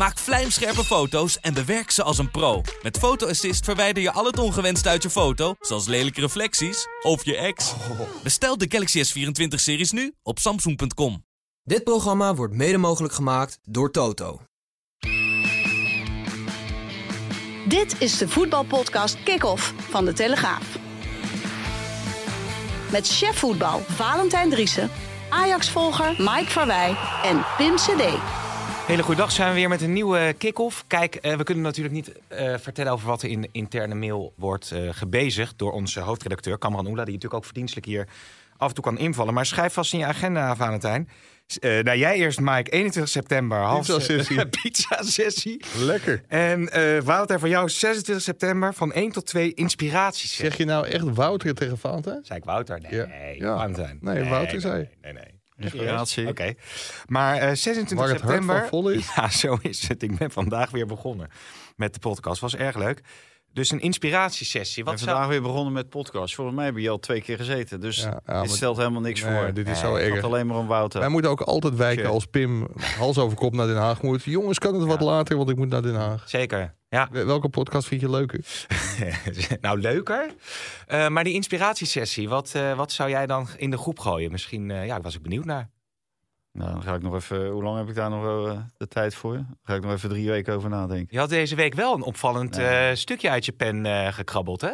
Maak vlijmscherpe foto's en bewerk ze als een pro. Met Photo Assist verwijder je al het ongewenst uit je foto, zoals lelijke reflecties of je ex. Bestel de Galaxy S24-series nu op samsung.com. Dit programma wordt mede mogelijk gemaakt door Toto. Dit is de voetbalpodcast Kick-Off van De Telegraaf. Met chef voetbal Valentijn Driessen, Ajax-volger Mike Verwij en Pim CD. Hele goede dag, zijn we weer met een nieuwe kick-off. Kijk, eh, we kunnen natuurlijk niet eh, vertellen over wat er in de interne mail wordt eh, gebezigd door onze hoofdredacteur Kamran Oela, die natuurlijk ook verdienstelijk hier af en toe kan invallen. Maar schrijf vast in je agenda, Valentijn. Eh, nou, jij eerst, Mike, 21 september. half- Pizza-sessie. Pizza-sessie. Lekker. En Valentijn, voor jou 26 september van 1 tot 2 inspiratiesessie. Zeg je nou echt Wouter tegen Valentijn? Zei ik Wouter? Nee, Ja. Valentijn. Nee, Wouter nee, zei. Nee, nee. Inspiratie. Oké. Maar eh 26 Waar het hart september... van vol is. Ja, zo is het. Ik ben vandaag weer begonnen met de podcast. Was erg leuk. Dus een inspiratiesessie. We Wat zijn zou... vandaag weer begonnen met podcast. Volgens mij hebben je al twee keer gezeten. Dus Ja, ja, dit stelt helemaal niks Nee, voor. dit is Nee, zo Het erg. gaat alleen maar om Wouter. Wij moeten ook altijd wijken als Pim hals over kop naar Den Haag moet. Jongens, kan het wat later, want ik moet naar Den Haag. Zeker. Ja, Welke podcast vind je leuker? nou leuker. Eh, maar die inspiratiesessie, wat, eh, wat zou jij dan in de groep gooien? Misschien, eh, ja, was ik benieuwd naar. Nou, dan ga ik nog even... Hoe lang heb ik daar nog eh, de tijd voor? Dan ga ik nog even drie weken over nadenken. Je had deze week wel een opvallend Nee. eh, stukje uit je pen eh, gekrabbeld, hè?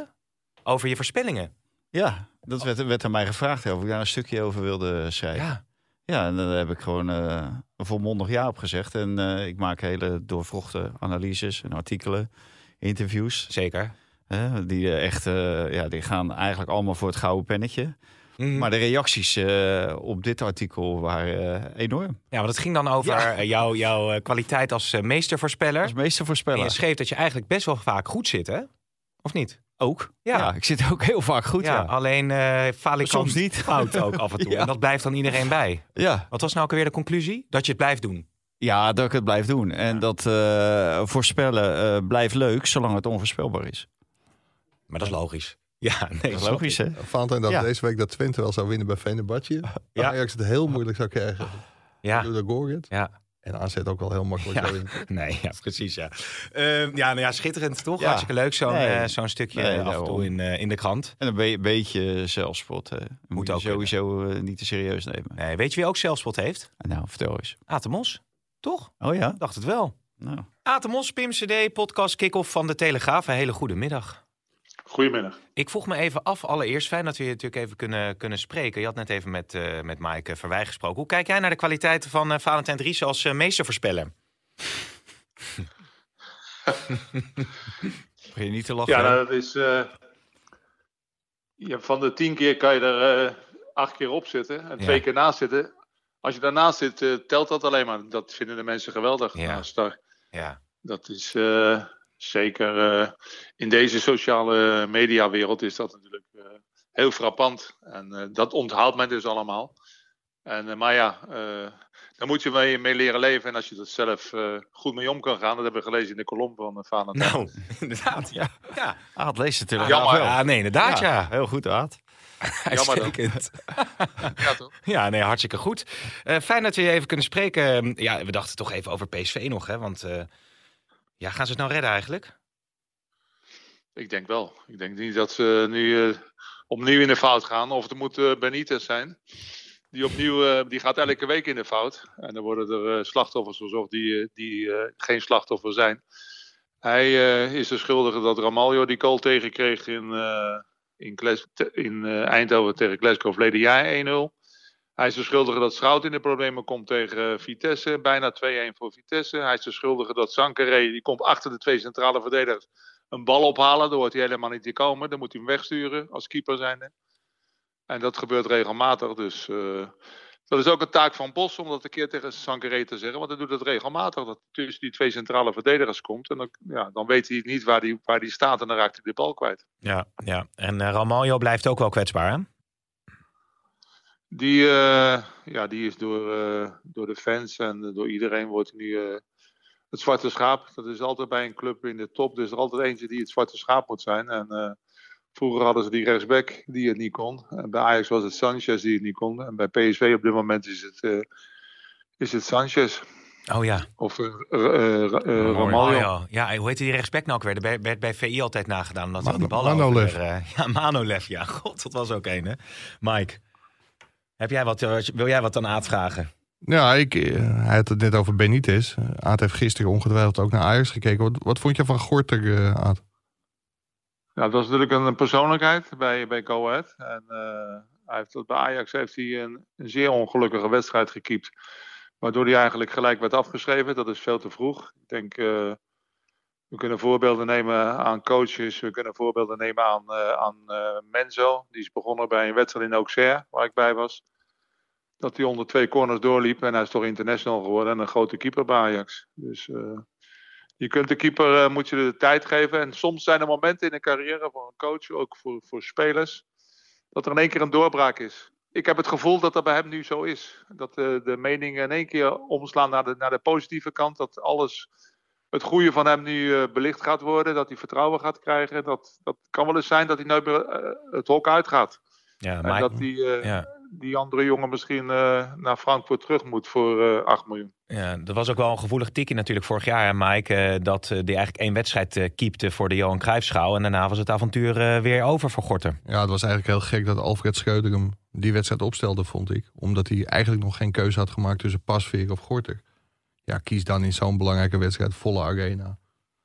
Over je voorspellingen. Ja, dat werd, werd aan mij gevraagd hè, of ik daar een stukje over wilde schrijven. Ja, Ja, en daar heb ik gewoon eh, een volmondig ja op gezegd. En eh, ik maak hele doorvrochte analyses en artikelen, interviews. zeker. Die eh, echt, ja, die gaan eigenlijk allemaal voor het gouden pennetje. Mhm. Maar de reacties op dit artikel waren enorm. Ja, want het ging dan over Ja. jouw, jouw kwaliteit als meestervoorspeller. Als meeste En je schreef dat je eigenlijk best wel vaak goed zit, hè? Of niet? Ook. Ja. Ja. ik zit ook heel vaak goed. ja, Ja, alleen eh falikant Soms niet. fout ook af en toe. Ja. En dat blijft dan iedereen bij. ja. Wat was nou ook alweer de conclusie? Dat je het blijft doen. Ja, dat ik het blijf doen. En dat eh, voorspellen eh, blijft leuk, zolang het onvoorspelbaar is. Maar dat is logisch. Ja, nee, Dat is logisch, hè? Valentijn dat Ja. deze week dat Twente wel zou winnen bij Venerbahce. Ja. Ajax het heel moeilijk zou krijgen. Ja, Door de Gorget. ja. En AZ ook wel heel makkelijk Ja. zou winnen. Nee, ja, precies, ja. Ehm, ja, nou ja, schitterend toch? Ja. Hartstikke leuk, zo'n Nee. eh, zo'n stukje Nee, af en toe in, eh, in de krant. En een be- beetje zelfspot. hè. Moet, ook je sowieso eh, niet te serieus nemen. Nee, weet je wie ook zelfspot heeft? Nou, vertel eens. Atemos. Toch? Oh ja? Dacht het wel. Nou, Atemos, Pim CD, podcast kick-off van de Telegraaf. Een hele goede middag. Goedemiddag. Ik vroeg me even af, allereerst, fijn dat we je natuurlijk even kunnen, kunnen spreken. Je had net even met, eh met Maaike Verwij gesproken. Hoe kijk jij naar de kwaliteiten van eh, Valentijn Dries als eh, meestervoorspeller? begin je niet te lachen. Ja, nou, dat is. eh, ja, van de tien keer kan je er eh, acht keer op zitten en twee Ja. keer naast zitten. Als je daarnaast zit, telt dat alleen maar. Dat vinden de mensen geweldig. Ja. Nou, Star. Ja, Dat is eh, zeker eh, in deze sociale mediawereld is dat natuurlijk eh, heel frappant. En eh, dat onthaalt men dus allemaal. En, maar ja, eh, daar moet je mee, mee leren leven. En als je er zelf eh, goed mee om kan gaan, dat hebben we gelezen in de kolom van Valentijn. nou, inderdaad. Ja, ja. Het leest natuurlijk Jammer. wel. ja nee, inderdaad, ja. Heel goed, Aad. Jammer. Uitstekend. Ja, toch? Ja, nee, hartstikke goed. Eh, fijn dat we je even kunnen spreken. Ja, we dachten toch even over PSV nog, hè? Want eh, ja, gaan ze het nou redden eigenlijk? Ik denk wel. Ik denk niet dat ze nu eh, opnieuw in de fout gaan. Of het moet eh, Benitez zijn. Die opnieuw, eh, die gaat elke week in de fout. En dan worden er slachtoffers verzorgd die, die geen slachtoffer zijn. Hij is de schuldige dat Ramaljo die goal tegenkreeg in, in, in Eindhoven tegen Glasgow verleden jaar 1-0. Hij is de schuldige dat Schout in de problemen komt tegen eh, Vitesse. Bijna 2-1 voor Vitesse. Hij is de schuldige dat Sankaré, die komt achter de twee centrale verdedigers een bal ophalen. Daar wordt hij helemaal niet te komen. Dan moet hij hem wegsturen als keeper zijnde. En dat gebeurt regelmatig. Dus eh, dat is ook een taak van Bos om dat een keer tegen Sankaré te zeggen. Want hij doet het regelmatig. Dat tussen die twee centrale verdedigers komt. En dan, ja, dan weet hij niet waar hij waar die staat. En dan raakt hij de bal kwijt. Ja, ja. En uh, blijft ook wel kwetsbaar, hè? Die, eh, ja, die is door, eh, door de fans en door iedereen wordt nu eh, het zwarte schaap. Dat is altijd bij een club in de top. Er is er altijd eentje die het zwarte schaap moet zijn. En eh, vroeger hadden ze die rechtsback die het niet kon. En bij Ajax was het Sanchez die het niet kon. En bij PSV op dit moment is het, eh, is het Sanchez. Oh ja. Of uh, Ramaljo. Ja, hoe heet die rechtsback nou ook weer? Er werd bij, bij VI altijd nagedaan. Omdat hij die Mano- ballen Manolev. over, eh, ja, Manolev. Ja, god, dat was ook een, hè? Mike, heb jij wat, eh, wil jij wat dan aanvragen? Ja, ik, eh, hij had het net over Benitez. Aad heeft gisteren ongetwijfeld ook naar Ajax gekeken. Wat, wat vond je van Gorter, eh, Aad? Ja, dat was natuurlijk een persoonlijkheid bij, bij Go Ahead. En eh, hij heeft, bij Ajax heeft hij een, een zeer ongelukkige wedstrijd gekiept. Waardoor hij eigenlijk gelijk werd afgeschreven. Dat is veel te vroeg. Ik denk, eh, we kunnen voorbeelden nemen aan coaches. We kunnen voorbeelden nemen aan, eh, aan eh, Menzo. Die is begonnen bij een wedstrijd in Auxerre, waar ik bij was. Dat hij onder twee corners doorliep. En hij is toch international geworden. En een grote keeper bij Ajax. Dus eh, je kunt de keeper, moet je de tijd geven. En soms zijn er momenten in een carrière voor een coach, ook voor, voor spelers, dat er in één keer een doorbraak is. Ik heb het gevoel dat dat bij hem nu zo is. Dat de meningen in één keer omslaan naar de, naar de positieve kant. Dat alles, het goede van hem nu eh, belicht gaat worden. Dat hij vertrouwen gaat krijgen. Dat, dat kan wel eens zijn dat hij nooit meer eh, het hok uitgaat. Ja, en dat die, eh, ja. die andere jongen misschien eh, naar Frankfurt terug moet voor eh 8 miljoen. Ja, dat was ook wel een gevoelig tikje natuurlijk vorig jaar, hè, Mike. eh, dat die eigenlijk één wedstrijd eh keepte voor de Johan Cruijffschaal. En daarna was het avontuur eh, weer over voor Gorter. Ja, het was eigenlijk heel gek dat Alfred Schreuder hem die wedstrijd opstelde, vond ik. Omdat hij eigenlijk nog geen keuze had gemaakt tussen Pasveer of Gorter. Ja, kies dan in zo'n belangrijke wedstrijd volle arena.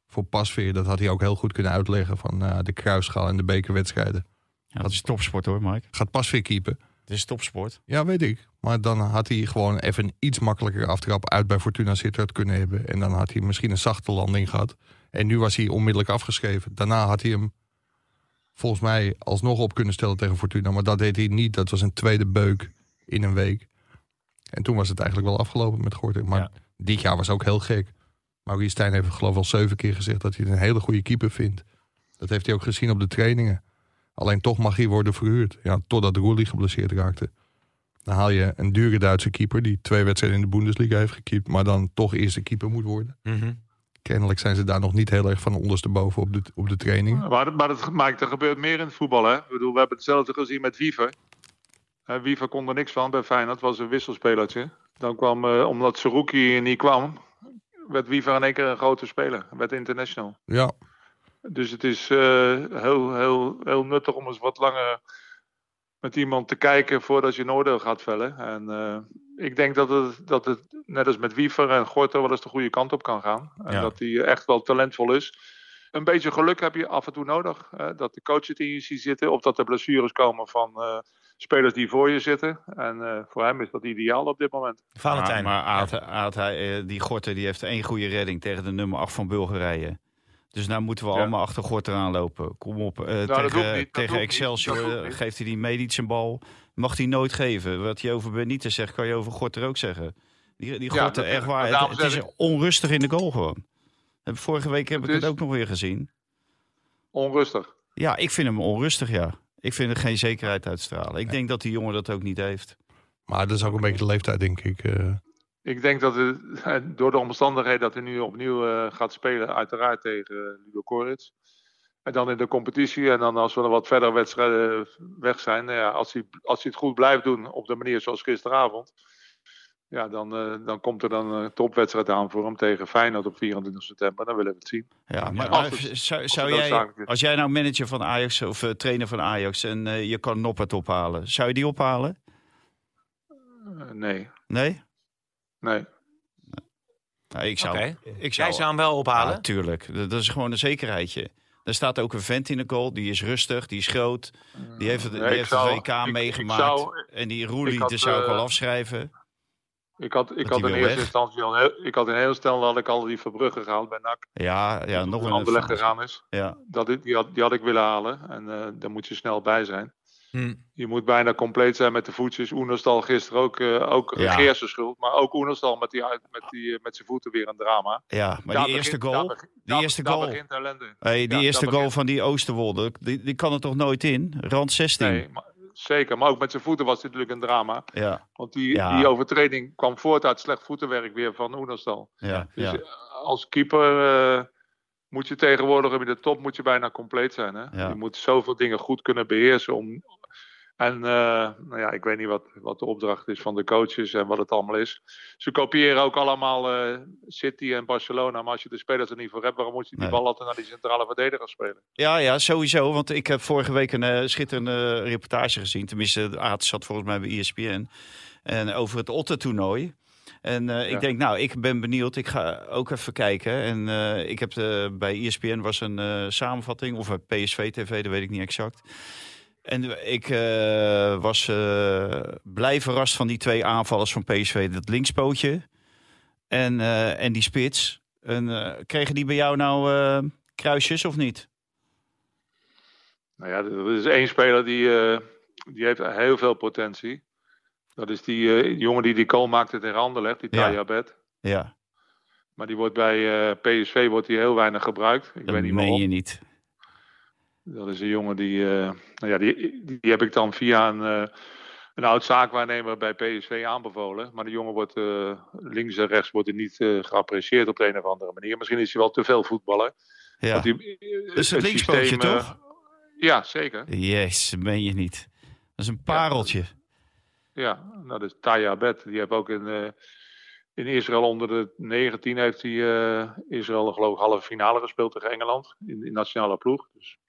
Voor Pasveer, dat had hij ook heel goed kunnen uitleggen van eh, de kruisschaal en de bekerwedstrijden. Ja, dat is topsport hoor, Mike. Gaat Pasveer keepen? Het is topsport. Ja, weet ik. Maar dan had hij gewoon even een iets makkelijker aftrap uit bij Fortuna Sittard kunnen hebben. En dan had hij misschien een zachte landing gehad. En nu was hij onmiddellijk afgeschreven. Daarna had hij hem volgens mij alsnog op kunnen stellen tegen Fortuna. Maar dat deed hij niet. Dat was een tweede beuk in een week. En toen was het eigenlijk wel afgelopen met Gorter. Maar Ja. Dit jaar was ook heel gek. Maurice Stijn heeft geloof ik al zeven keer gezegd dat hij het een hele goede keeper vindt. Dat heeft hij ook gezien op de trainingen. Alleen toch mag hij worden verhuurd. Ja, totdat Roelie geblesseerd raakte. Dan haal je een dure Duitse keeper die twee wedstrijden in de Bundesliga heeft gekiept, maar dan toch eerste keeper moet worden. Mhm. Kennelijk zijn ze daar nog niet heel erg van ondersteboven op de, op de training. Maar, dat- maar dat maakt, er gebeurt meer in het voetbal. Hè? Ik bedoel, we hebben hetzelfde gezien met Wiever. Eh, Wiever kon er niks van bij Feyenoord. Was een wisselspelertje. Dan kwam, eh, omdat Seruki niet kwam, werd Wiever in één keer een grote speler. Werd international. Ja, Dus het is eh, heel, heel, heel nuttig om eens wat langer met iemand te kijken voordat je een oordeel gaat vellen. En eh, ik denk dat het, dat het, net als met Wiever en Gorter, wel eens de goede kant op kan gaan. En Ja. dat hij echt wel talentvol is. Een beetje geluk heb je af en toe nodig. Dat de coach het in je ziet zitten. Of dat er blessures komen van spelers die voor je zitten. En eh, voor hem is dat ideaal op dit moment. Valentijn. Maar, maar Aad, Aad, hij, eh, die Gorter die heeft één goede redding tegen de nummer 8 van Bulgarije. Dus nou moeten we Ja. allemaal achter Gorter aanlopen. Kom op. eh, hoeft tegen niet, tegen Excelsior niet. geeft hij die Medic een bal. Mag hij nooit geven. Wat je over Benitez zegt, kan je over Gorter ook zeggen. Die, die Ja, Gorter, echt waar. Het, is onrustig in de goal gewoon. Vorige week heb Het ik het ook nog weer gezien. Onrustig. Ja, ik vind hem onrustig, ja. Ik vind er geen zekerheid uitstralen. Ik denk dat die jongen dat ook niet heeft. maar dat is ook een beetje de leeftijd, denk ik. eh. Ik denk dat het, door de omstandigheden dat hij nu opnieuw eh, gaat spelen, uiteraard tegen uh, Ludo Koric. En dan in de competitie. En dan als we er wat verder wedstrijden weg zijn. nou Ja, als, hij, als hij het goed blijft doen op de manier zoals gisteravond. Ja, dan, eh, dan komt er dan een topwedstrijd aan voor hem tegen Feyenoord op 24 september. Dan willen we het zien. Ja, maar, als het- zou, als zou het jij, als jij nou manager van Ajax of eh, trainer van Ajax en eh, je kan Noppert ophalen, zou je die ophalen? Eh, nee, Nee? nee. Nou, ik zou, Oké. ik zou, Jij zou hem wel ophalen? Ja, tuurlijk. Dat, is gewoon een zekerheidje. Er staat ook een vent in de goal, die is rustig, die is groot. Die heeft, het- die Nee, ik heeft zou- de WK ik- ik meegemaakt. zou- en die Roelie, die zou ik wel afschrijven. Ik had, ik had in eerste weg. instantie al heel, ik had in heel snel had ik al die Verbrugge gehaald bij NAC. Ja, ja nog een... Anderlecht gegaan is. Ja, Dat, die, had, die had ik willen halen. En eh, daar moet je snel bij zijn. Hm. Je moet bijna compleet zijn met de voetjes. Oenerstal gisteren ook, eh ook Ja. Schuld. Maar ook Oenerstal met, die, met, die, eh, met zijn voeten weer een drama. ja, maar Daar die eerste begint- goal... daar die daar- eerste daar goal. begint ellende. Hey, die Ja, eerste goal begint- van die Oosterwolde, die, die kan er toch nooit in? Rand 16. Nee, maar, zeker. Maar ook met zijn voeten was het natuurlijk een drama. Ja, Want die, Ja. die overtreding kwam voort uit slecht voetenwerk weer van Oenerstal. ja, Dus eh, als keeper eh, moet je tegenwoordig in de top moet je bijna compleet zijn. Hè? Ja. Je moet zoveel dingen goed kunnen beheersen. Om, en eh, nou ja, ik weet niet wat, wat de opdracht is van de coaches en wat het allemaal is. Ze kopiëren ook allemaal eh, City en Barcelona. Maar als je de spelers er niet voor hebt, waarom moet je die Nee. bal altijd naar die centrale verdediger spelen? Ja, ja, sowieso. Want ik heb vorige week een eh, schitterende reportage gezien. Tenminste, de Aad zat volgens mij bij ESPN. En over het Otter-toernooi. En Ja. ik denk, nou, ik ben benieuwd. Ik ga ook even kijken. En ik heb bij ESPN was een samenvatting. Of bij PSV-TV, dat weet ik niet exact. En ik eh, was eh, blij verrast van die twee aanvallers van PSV. Dat linkspootje en, eh, en die spits. En, kregen die bij jou nou kruisjes of niet? Nou ja, er is één speler die, die heeft heel veel potentie. Dat is die jongen die die goal maakte tegen Anderlecht, die Ja. Ja. Maar die wordt bij PSV wordt die heel weinig gebruikt. Ik Dat weet niet meen waarom. je niet. Dat is een jongen die, eh, nou ja, die, die, heb ik dan via een, eh, een oud zaakwaarnemer bij PSV aanbevolen. Maar de jongen wordt eh, links en rechts wordt hij niet geapprecieerd op de een of andere manier. Misschien is hij wel te veel voetballer. Ja. Want die, het linkspootje, systeem, toch? ja, zeker. Dat meen je niet. Dat is een pareltje. Ja, nou, dat is Taya Bet. Die heeft ook in, in Israël onder de 19 heeft hij Israël geloof ik halve finale gespeeld tegen Engeland in de nationale ploeg. Dus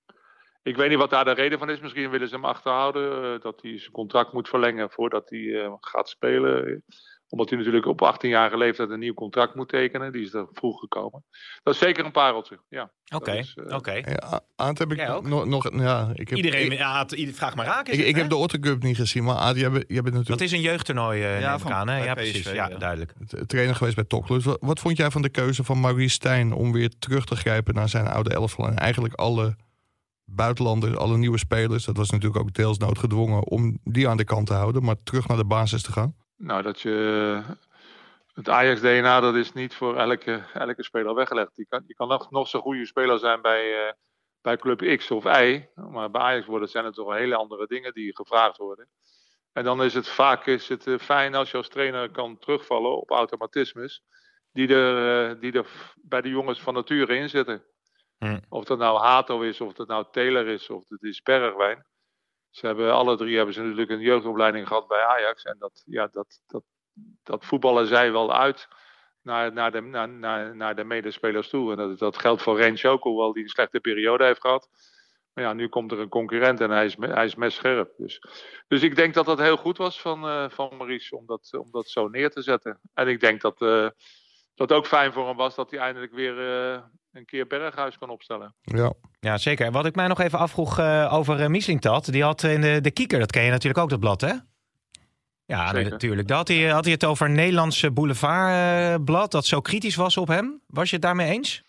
ik weet niet wat daar de reden van is. Misschien willen ze hem achterhouden eh, dat hij zijn contract moet verlengen voordat hij eh, gaat spelen. Omdat hij natuurlijk op 18-jarige leeftijd een nieuw contract moet tekenen. Die is er vroeg gekomen. Dat is zeker een pareltje. Ja, Oké, eh, oké. Ja, Aad heb ik nog, nog ja, ik heb, Iedereen, ik, ja, het- ieder- vraag maar raak. is ik, het, ik hè? heb de Otter Cup niet gezien, maar Aad, jij bent, jij bent Dat natuurlijk is een jeugdtoernooi, eh Ja, ja, van- aan, hè? Ja, PSV, precies. Ja, ja. duidelijk. trainer geweest bij. Wat, wat vond jij van de keuze van Maurice Stijn om weer terug te grijpen naar zijn oude elftal en eigenlijk alle buitenlanders, alle nieuwe spelers, dat was natuurlijk ook deels noodgedwongen om die aan de kant te houden, maar terug naar de basis te gaan? Nou, dat je. Het Ajax-DNA, dat is niet voor elke, elke speler weggelegd. Je kan, je kan nog, nog zo'n goede speler zijn bij, eh, bij Club X of Y. Maar bij Ajax worden, zijn het toch hele andere dingen die gevraagd worden. En dan is het vaak is het, eh, fijn als je als trainer kan terugvallen op automatismes. Die er, eh, die er bij de jongens van nature in zitten. Hm. Of dat nou Hato is, of dat nou Taylor is, of het is Bergwijn. Ze hebben, alle drie hebben ze natuurlijk een jeugdopleiding gehad bij Ajax. En dat, ja, dat, dat, dat voetballen zij wel uit naar, naar, de, naar, naar, naar de medespelers toe. En dat, dat geldt voor Rens ook, hoewel die een slechte periode heeft gehad. Maar ja, nu komt er een concurrent en hij is, hij is messcherp. Dus, dus ik denk dat dat heel goed was van, eh, van Maurice om dat, om dat zo neer te zetten. En ik denk dat eh, dat ook fijn voor hem was dat hij eindelijk weer eh, een keer Berghuis kan opstellen. Ja. Ja, zeker. En Wat ik mij nog even afvroeg eh, over uh, die had in de, de Kieker, dat ken je natuurlijk ook, dat blad, hè? Ja, nee, natuurlijk. Daar had hij, had hij het over een Nederlandse boulevardblad dat zo kritisch was op hem. Was je het daarmee eens?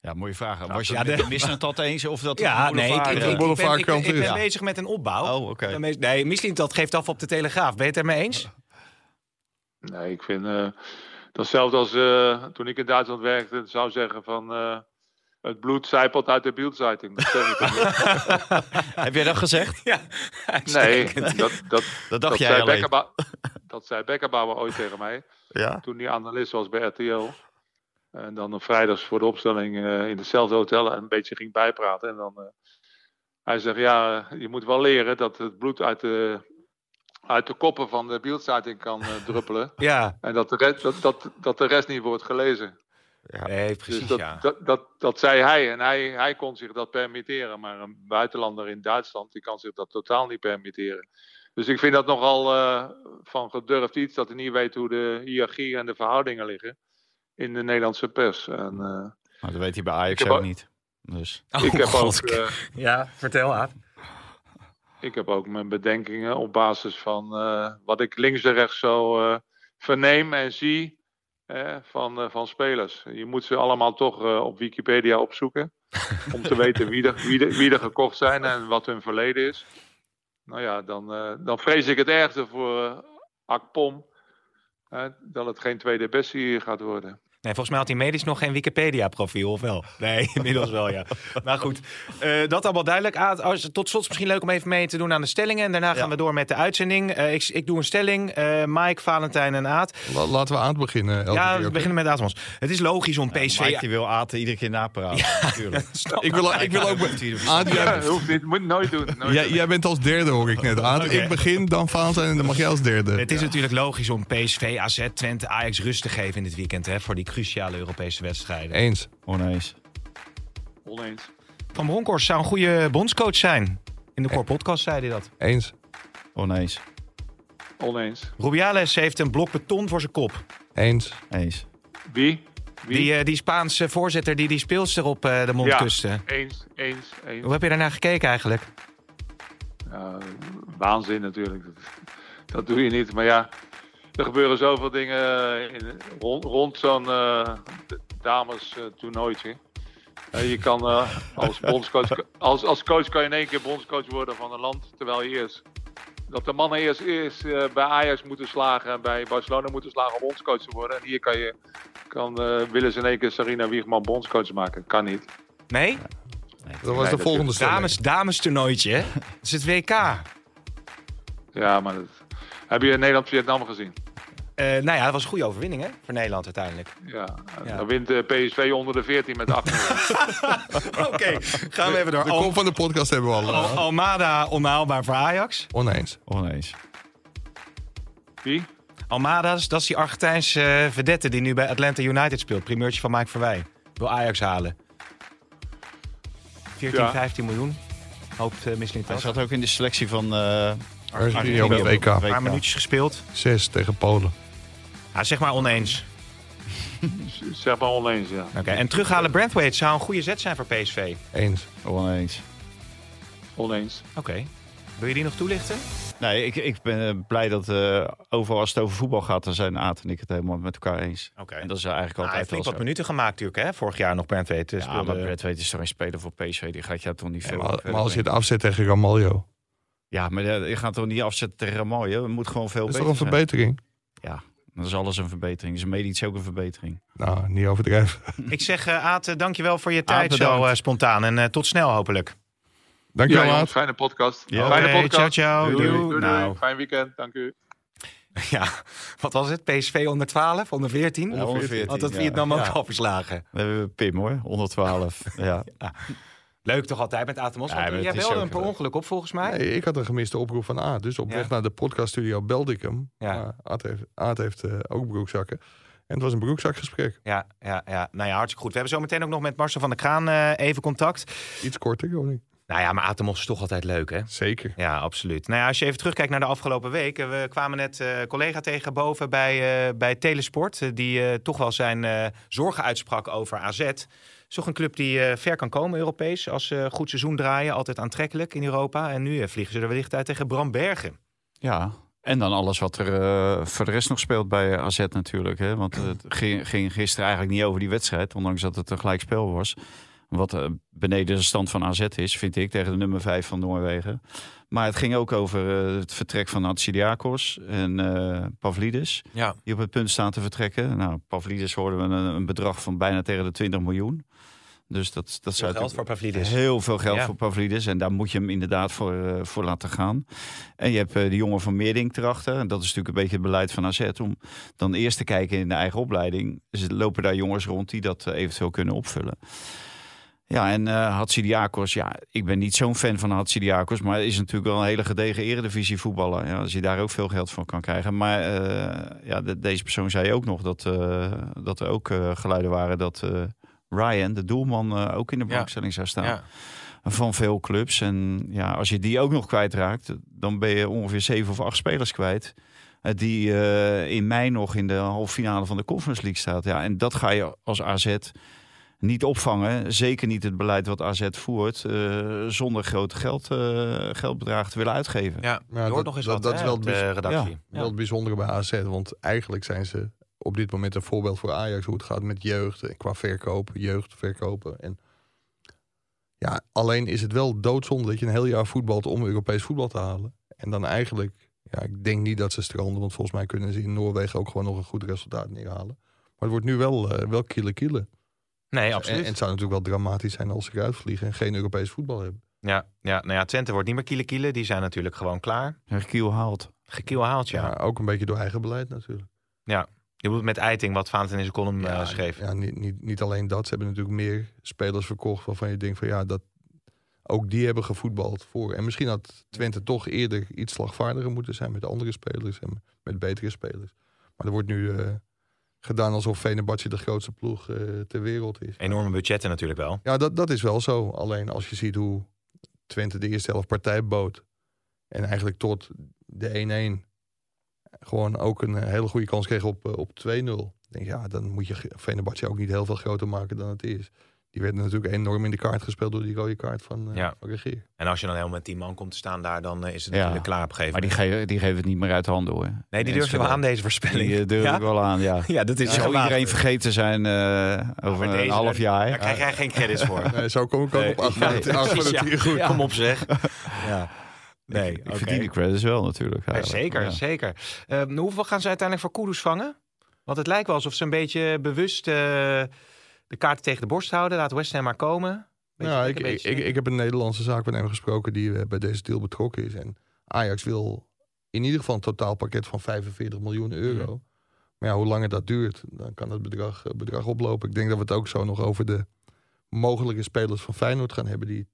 Ja, mooie vraag. Was je ja, de- eens of dat Ja, een nee, ik, boulevard, ik, eh, ik, ben, ik, ben bezig met een opbouw. Oh, oké. Nee, Mislintat geeft af op de Telegraaf. Ben je het ermee eens? Nee, ik vind eh datzelfde als eh, toen ik in Duitsland werkte, zou zeggen van eh, het bloed zijpelt uit de niet. Heb jij dat gezegd? Ja, Nee, dat, dat, Dat dat, dacht jij zei dat zei Beckenbauer ooit tegen mij. Ja. Toen hij analist was bij RTL. En dan op vrijdags voor de opstelling eh, in hetzelfde hotel en een beetje ging bijpraten. En dan, eh, hij zegt, ja, je moet wel leren dat het bloed uit de, uit de koppen van de Bildzeitung kan eh, druppelen. Ja, En dat de, rest, dat, dat, dat de rest niet wordt gelezen. nee, precies. Dus dat, ja. dat, dat, dat zei hij. En hij, hij kon zich dat permitteren. Maar een buitenlander in Duitsland, die kan zich dat totaal niet permitteren. Dus ik vind dat nogal eh, van gedurfd iets. Dat hij niet weet hoe de hiërarchie en de verhoudingen liggen. In de Nederlandse pers. En, eh, Maar dat weet hij bij Ajax ook ook- niet. Dus. ik, heb God. ook, eh, Ja, vertel Aad. Ik heb ook mijn bedenkingen op basis van eh, wat ik links en rechts zo eh, verneem en zie van, eh, van spelers. Je moet ze allemaal toch op Wikipedia opzoeken. om te weten wie er, wie, er, wie er gekocht zijn en wat hun verleden is. Nou ja, dan, dan vrees ik het ergste voor Akpom. dat het geen tweede Bessie gaat worden. Nee, volgens mij had hij medisch nog geen Wikipedia-profiel, of wel? Nee, inmiddels wel, ja. Maar goed, eh, dat allemaal duidelijk. Aad, als, tot slot is misschien leuk om even mee te doen aan de stellingen. En daarna gaan we door met de uitzending. Eh, ik, ik doe een stelling. Eh Mike, Valentijn en Aad. La- laten we aan het beginnen. Ja, keer, we beginnen met Aad. Het is logisch om PSV... Mike die wil Aten iedere keer napraten. natuurlijk. Ik wil, ik wil ook... Aad, jij, Ja, hoeft niet, moet nooit doen. Nooit jij, doen. jij bent als derde, hoor ik net. Aad, ik begin, dan Valentijn en dan mag jij als derde. Het is natuurlijk logisch om PSV, AZ, Twente, Ajax rust te geven in dit weekend. Hè, voor die cruciale Europese wedstrijden. Eens. Oneens. Oneens. Van Bronckhorst zou een goede bondscoach zijn. In de Core Podcast zei hij dat. Eens. Oneens. Oneens. Rubiales heeft een blok beton voor zijn kop. Eens. Eens. Wie? Wie? Die, eh, die Spaanse voorzitter die die speelster op eh, de mond Ja. kuste. Eens, eens, eens. Hoe heb je daarnaar gekeken eigenlijk? Ja, waanzin natuurlijk. Dat, dat doe je niet. Maar ja, er gebeuren zoveel dingen in, rond, rond zo'n eh dames eh, toernooitje. Eh, je kan eh, als bondscoach, als, als coach kan je in één keer bondscoach worden van een land, terwijl je eerst dat de mannen eerst, eerst eh, bij Ajax moeten slagen en bij Barcelona moeten slagen om bondscoach te worden. En hier kan je, kan, eh, willen ze in één keer Sarina Wiegman bondscoach maken. Kan niet. Nee? Dat was de volgende stelling. Dames, dames toernooitje, hè? Dat is het WK. Ja, maar dat, heb je Nederland-Vietnam gezien? Eh, nou ja, dat was een goede overwinning, hè? Voor Nederland uiteindelijk. Ja, Ja. dan wint eh, PSV onder de 14 met 8 Oké, gaan we even door. De kop van de podcast hebben we al. Al- eh, Almada onhaalbaar voor Ajax. Oneens. Oneens. Wie? Almada, dat is- die Argentijnse vedette die nu bij Atlanta United speelt. Primeurtje van Mike Verwij. Wil Ajax halen. 14, Ja. 15 miljoen. Hoopt uh, Michelin Hij zat ook in de selectie van eh Argentinië op het WK. Een paar minuutjes gespeeld. Zes tegen Polen. Ja, zeg maar oneens. Zeg maar oneens, ja. Oké, En terughalen Brandwaite zou een goede zet zijn voor PSV. Eens. Oneens. Oneens. Oké. Wil je die nog toelichten? Nee, ik, ik ben eh, blij dat eh, overal als het over voetbal gaat, dan zijn Aad en ik het helemaal met elkaar eens. Oké. En dat is eigenlijk Nou, hij altijd heeft flink wel wat minuten gemaakt natuurlijk, hè? Vorig jaar nog Brandwaite Ja, speelde. maar Brad weet is toch een speler voor PSV, die gaat jou toch niet Ja, veel maar, als je het afzet tegen Ramaljo. Ja, maar je gaat toch niet afzetten tegen Ramalje? Het moet gewoon veel Dat is beter toch een zijn. verbetering? Ja, dat is alles een verbetering. Is een medisch ook een verbetering. Nou, niet overdrijven. Ik zeg, uh, Aad, uh, dankjewel voor je tijd zo uh, spontaan. En uh, tot snel hopelijk. Dankjewel, Ja, fijne podcast. Ja. Fijne podcast. ciao, ciao. Doei, Doei. doei, doei, doei. Nou. Fijn weekend, dank u. Ja, wat was het? PSV onder 12, onder 14? Ja, onder 14, Had dat ja. Vietnam ook Ja. al verslagen. We hebben Pim hoor, 112. ja. Leuk toch altijd met Atemos? Ja, jij belde een per ongeluk op volgens mij. Nee, ik had een gemiste oproep van Aad. Dus op Ja. weg naar de podcaststudio belde ik hem. Ja. Maar Aad heeft, Aad heeft eh, ook broekzakken. En het was een broekzakgesprek. Ja, ja, ja. Nou ja, hartstikke goed. We hebben zo meteen ook nog met Marcel van der Kraan eh, even contact. Iets korter, ik. Nou ja, maar Atemos is toch altijd leuk, hè? Zeker. Ja, absoluut. Nou ja, als je even terugkijkt naar de afgelopen week. eh, We kwamen net eh collega tegen boven bij, bij Telesport. die toch wel zijn zorgen uitsprak over AZ. Het is toch een club die eh, ver kan komen Europees. Als ze een goed seizoen draaien. Altijd aantrekkelijk in Europa. En nu eh, vliegen ze er wellicht uit tegen Bram Bergen. ja, en dan alles wat er eh, voor de rest nog speelt bij AZ natuurlijk. Hè? Want het ging, ging gisteren eigenlijk niet over die wedstrijd, ondanks dat het een gelijkspel was. Wat eh, beneden de stand van AZ is, vind ik, tegen de nummer 5 van Noorwegen. Maar het ging ook over eh, het vertrek van Hatsidiakos en eh Pavlidis. Ja. die op het punt staan te vertrekken. Nou, Pavlidis hoorden we een, een bedrag van bijna tegen de 20 miljoen. Dus dat, dat zou geld voor Pavlidis. Heel veel geld Ja. voor Pavlidis. En daar moet je hem inderdaad voor, eh, voor laten gaan. En je hebt eh, de jongen van Meerdink erachter. En dat is natuurlijk een beetje het beleid van AZ. Om dan eerst te kijken in de eigen opleiding. Dus lopen daar jongens rond die dat eh, eventueel kunnen opvullen. Ja, en uh, Hatsidiakos, ja, ik ben niet zo'n fan van Hatsidiakos, maar is natuurlijk wel een hele gedegen eredivisie voetballer. Ja, als je daar ook veel geld voor kan krijgen. Maar uh, ja, de, deze persoon zei ook nog dat, uh, dat er ook uh, geluiden waren dat uh, Ryan, de doelman, ook in de belangstelling zou staan. Ja. Van veel clubs. En ja, als je die ook nog kwijtraakt, dan ben je ongeveer zeven of acht spelers kwijt. eh, Die in mei nog in de halve finale van de Conference League staat. Ja, en dat ga je als AZ niet opvangen. Zeker niet het beleid wat AZ voert. Uh, zonder grote geld, uh, geldbedragen te willen uitgeven. Ja, Ja, je hoort dat- nog eens dat- wat dat hè, is wel het redactie. Ja. Wel het bijzondere bij AZ. Want eigenlijk zijn ze op dit moment een voorbeeld voor Ajax. Hoe het gaat met jeugd. en Qua verkopen, jeugd verkopen. En ja, alleen is het wel doodzonde dat je een heel jaar voetbalt om Europees voetbal te halen. En dan eigenlijk, ja, ik denk niet dat ze stranden. Want volgens mij kunnen ze in Noorwegen ook gewoon nog een goed resultaat neerhalen. Maar het wordt nu wel, eh wel kiele kiele. Nee, En, absoluut. en het zou natuurlijk wel dramatisch zijn als ze eruit vliegen en geen Europees voetbal hebben. Ja, ja, nou ja, Twente wordt niet meer kiele kiele. Die zijn natuurlijk gewoon klaar. En Kiel haalt. Gekiel haalt, ja. Ja. ook een beetje door eigen beleid natuurlijk. Je moet met Eiting, wat Valentin in zijn column eh, schreef. Ja, niet, niet, niet alleen dat. Ze hebben natuurlijk meer spelers verkocht waarvan je denkt van ja, dat ook die hebben gevoetbald voor. En misschien had Twente toch eerder iets slagvaardiger moeten zijn met andere spelers en met betere spelers. Maar er wordt nu eh, gedaan alsof Fenerbahce de grootste ploeg eh, ter wereld is. Enorme budgetten natuurlijk wel. Ja, dat, dat is wel zo. Alleen als je ziet hoe Twente de eerste helft partij bood. En eigenlijk tot de 1-1 gewoon ook een eh, hele goede kans kreeg op, eh, op 2-0. Ik denk, ja, dan moet je Fenerbahce ook niet heel veel groter maken dan het is. Die werden natuurlijk enorm in de kaart gespeeld door die rode kaart van, uh, Ja. van Regeer. En als je dan helemaal met 10 man komt te staan daar, dan eh, is het Ja. natuurlijk klaar op een gegeven Maar die, moment. geven, die geven het niet meer uit de handen hoor. Nee, die durf je wel aan deze voorspelling. Die eh, durf ja? ik wel aan, ja. Ja, dat is Zou gewaagd. iedereen vergeten zijn eh, over een half jaar. Daar krijg jij geen credits voor. Nee, zo kom ik ook Nee, op 8 van nee, acht goed. Kom op zeg. Ja. Nee, ik verdien de credits wel natuurlijk. Ja, zeker, Ja. zeker. Ehm, hoeveel gaan ze uiteindelijk voor Kudus vangen? Want het lijkt wel alsof ze een beetje bewust eh, de kaarten tegen de borst houden. Laat West Ham maar komen. Beetje Ja, ik, lekker, ik, beetje ik, ik heb een Nederlandse zaakwaarnemer gesproken die eh, bij deze deal betrokken is. En Ajax wil in ieder geval een totaalpakket van 45 miljoen euro. Mhm. Maar ja, hoe langer dat duurt, dan kan het bedrag, eh, bedrag oplopen. Ik denk dat we het ook zo nog over de mogelijke spelers van Feyenoord gaan hebben die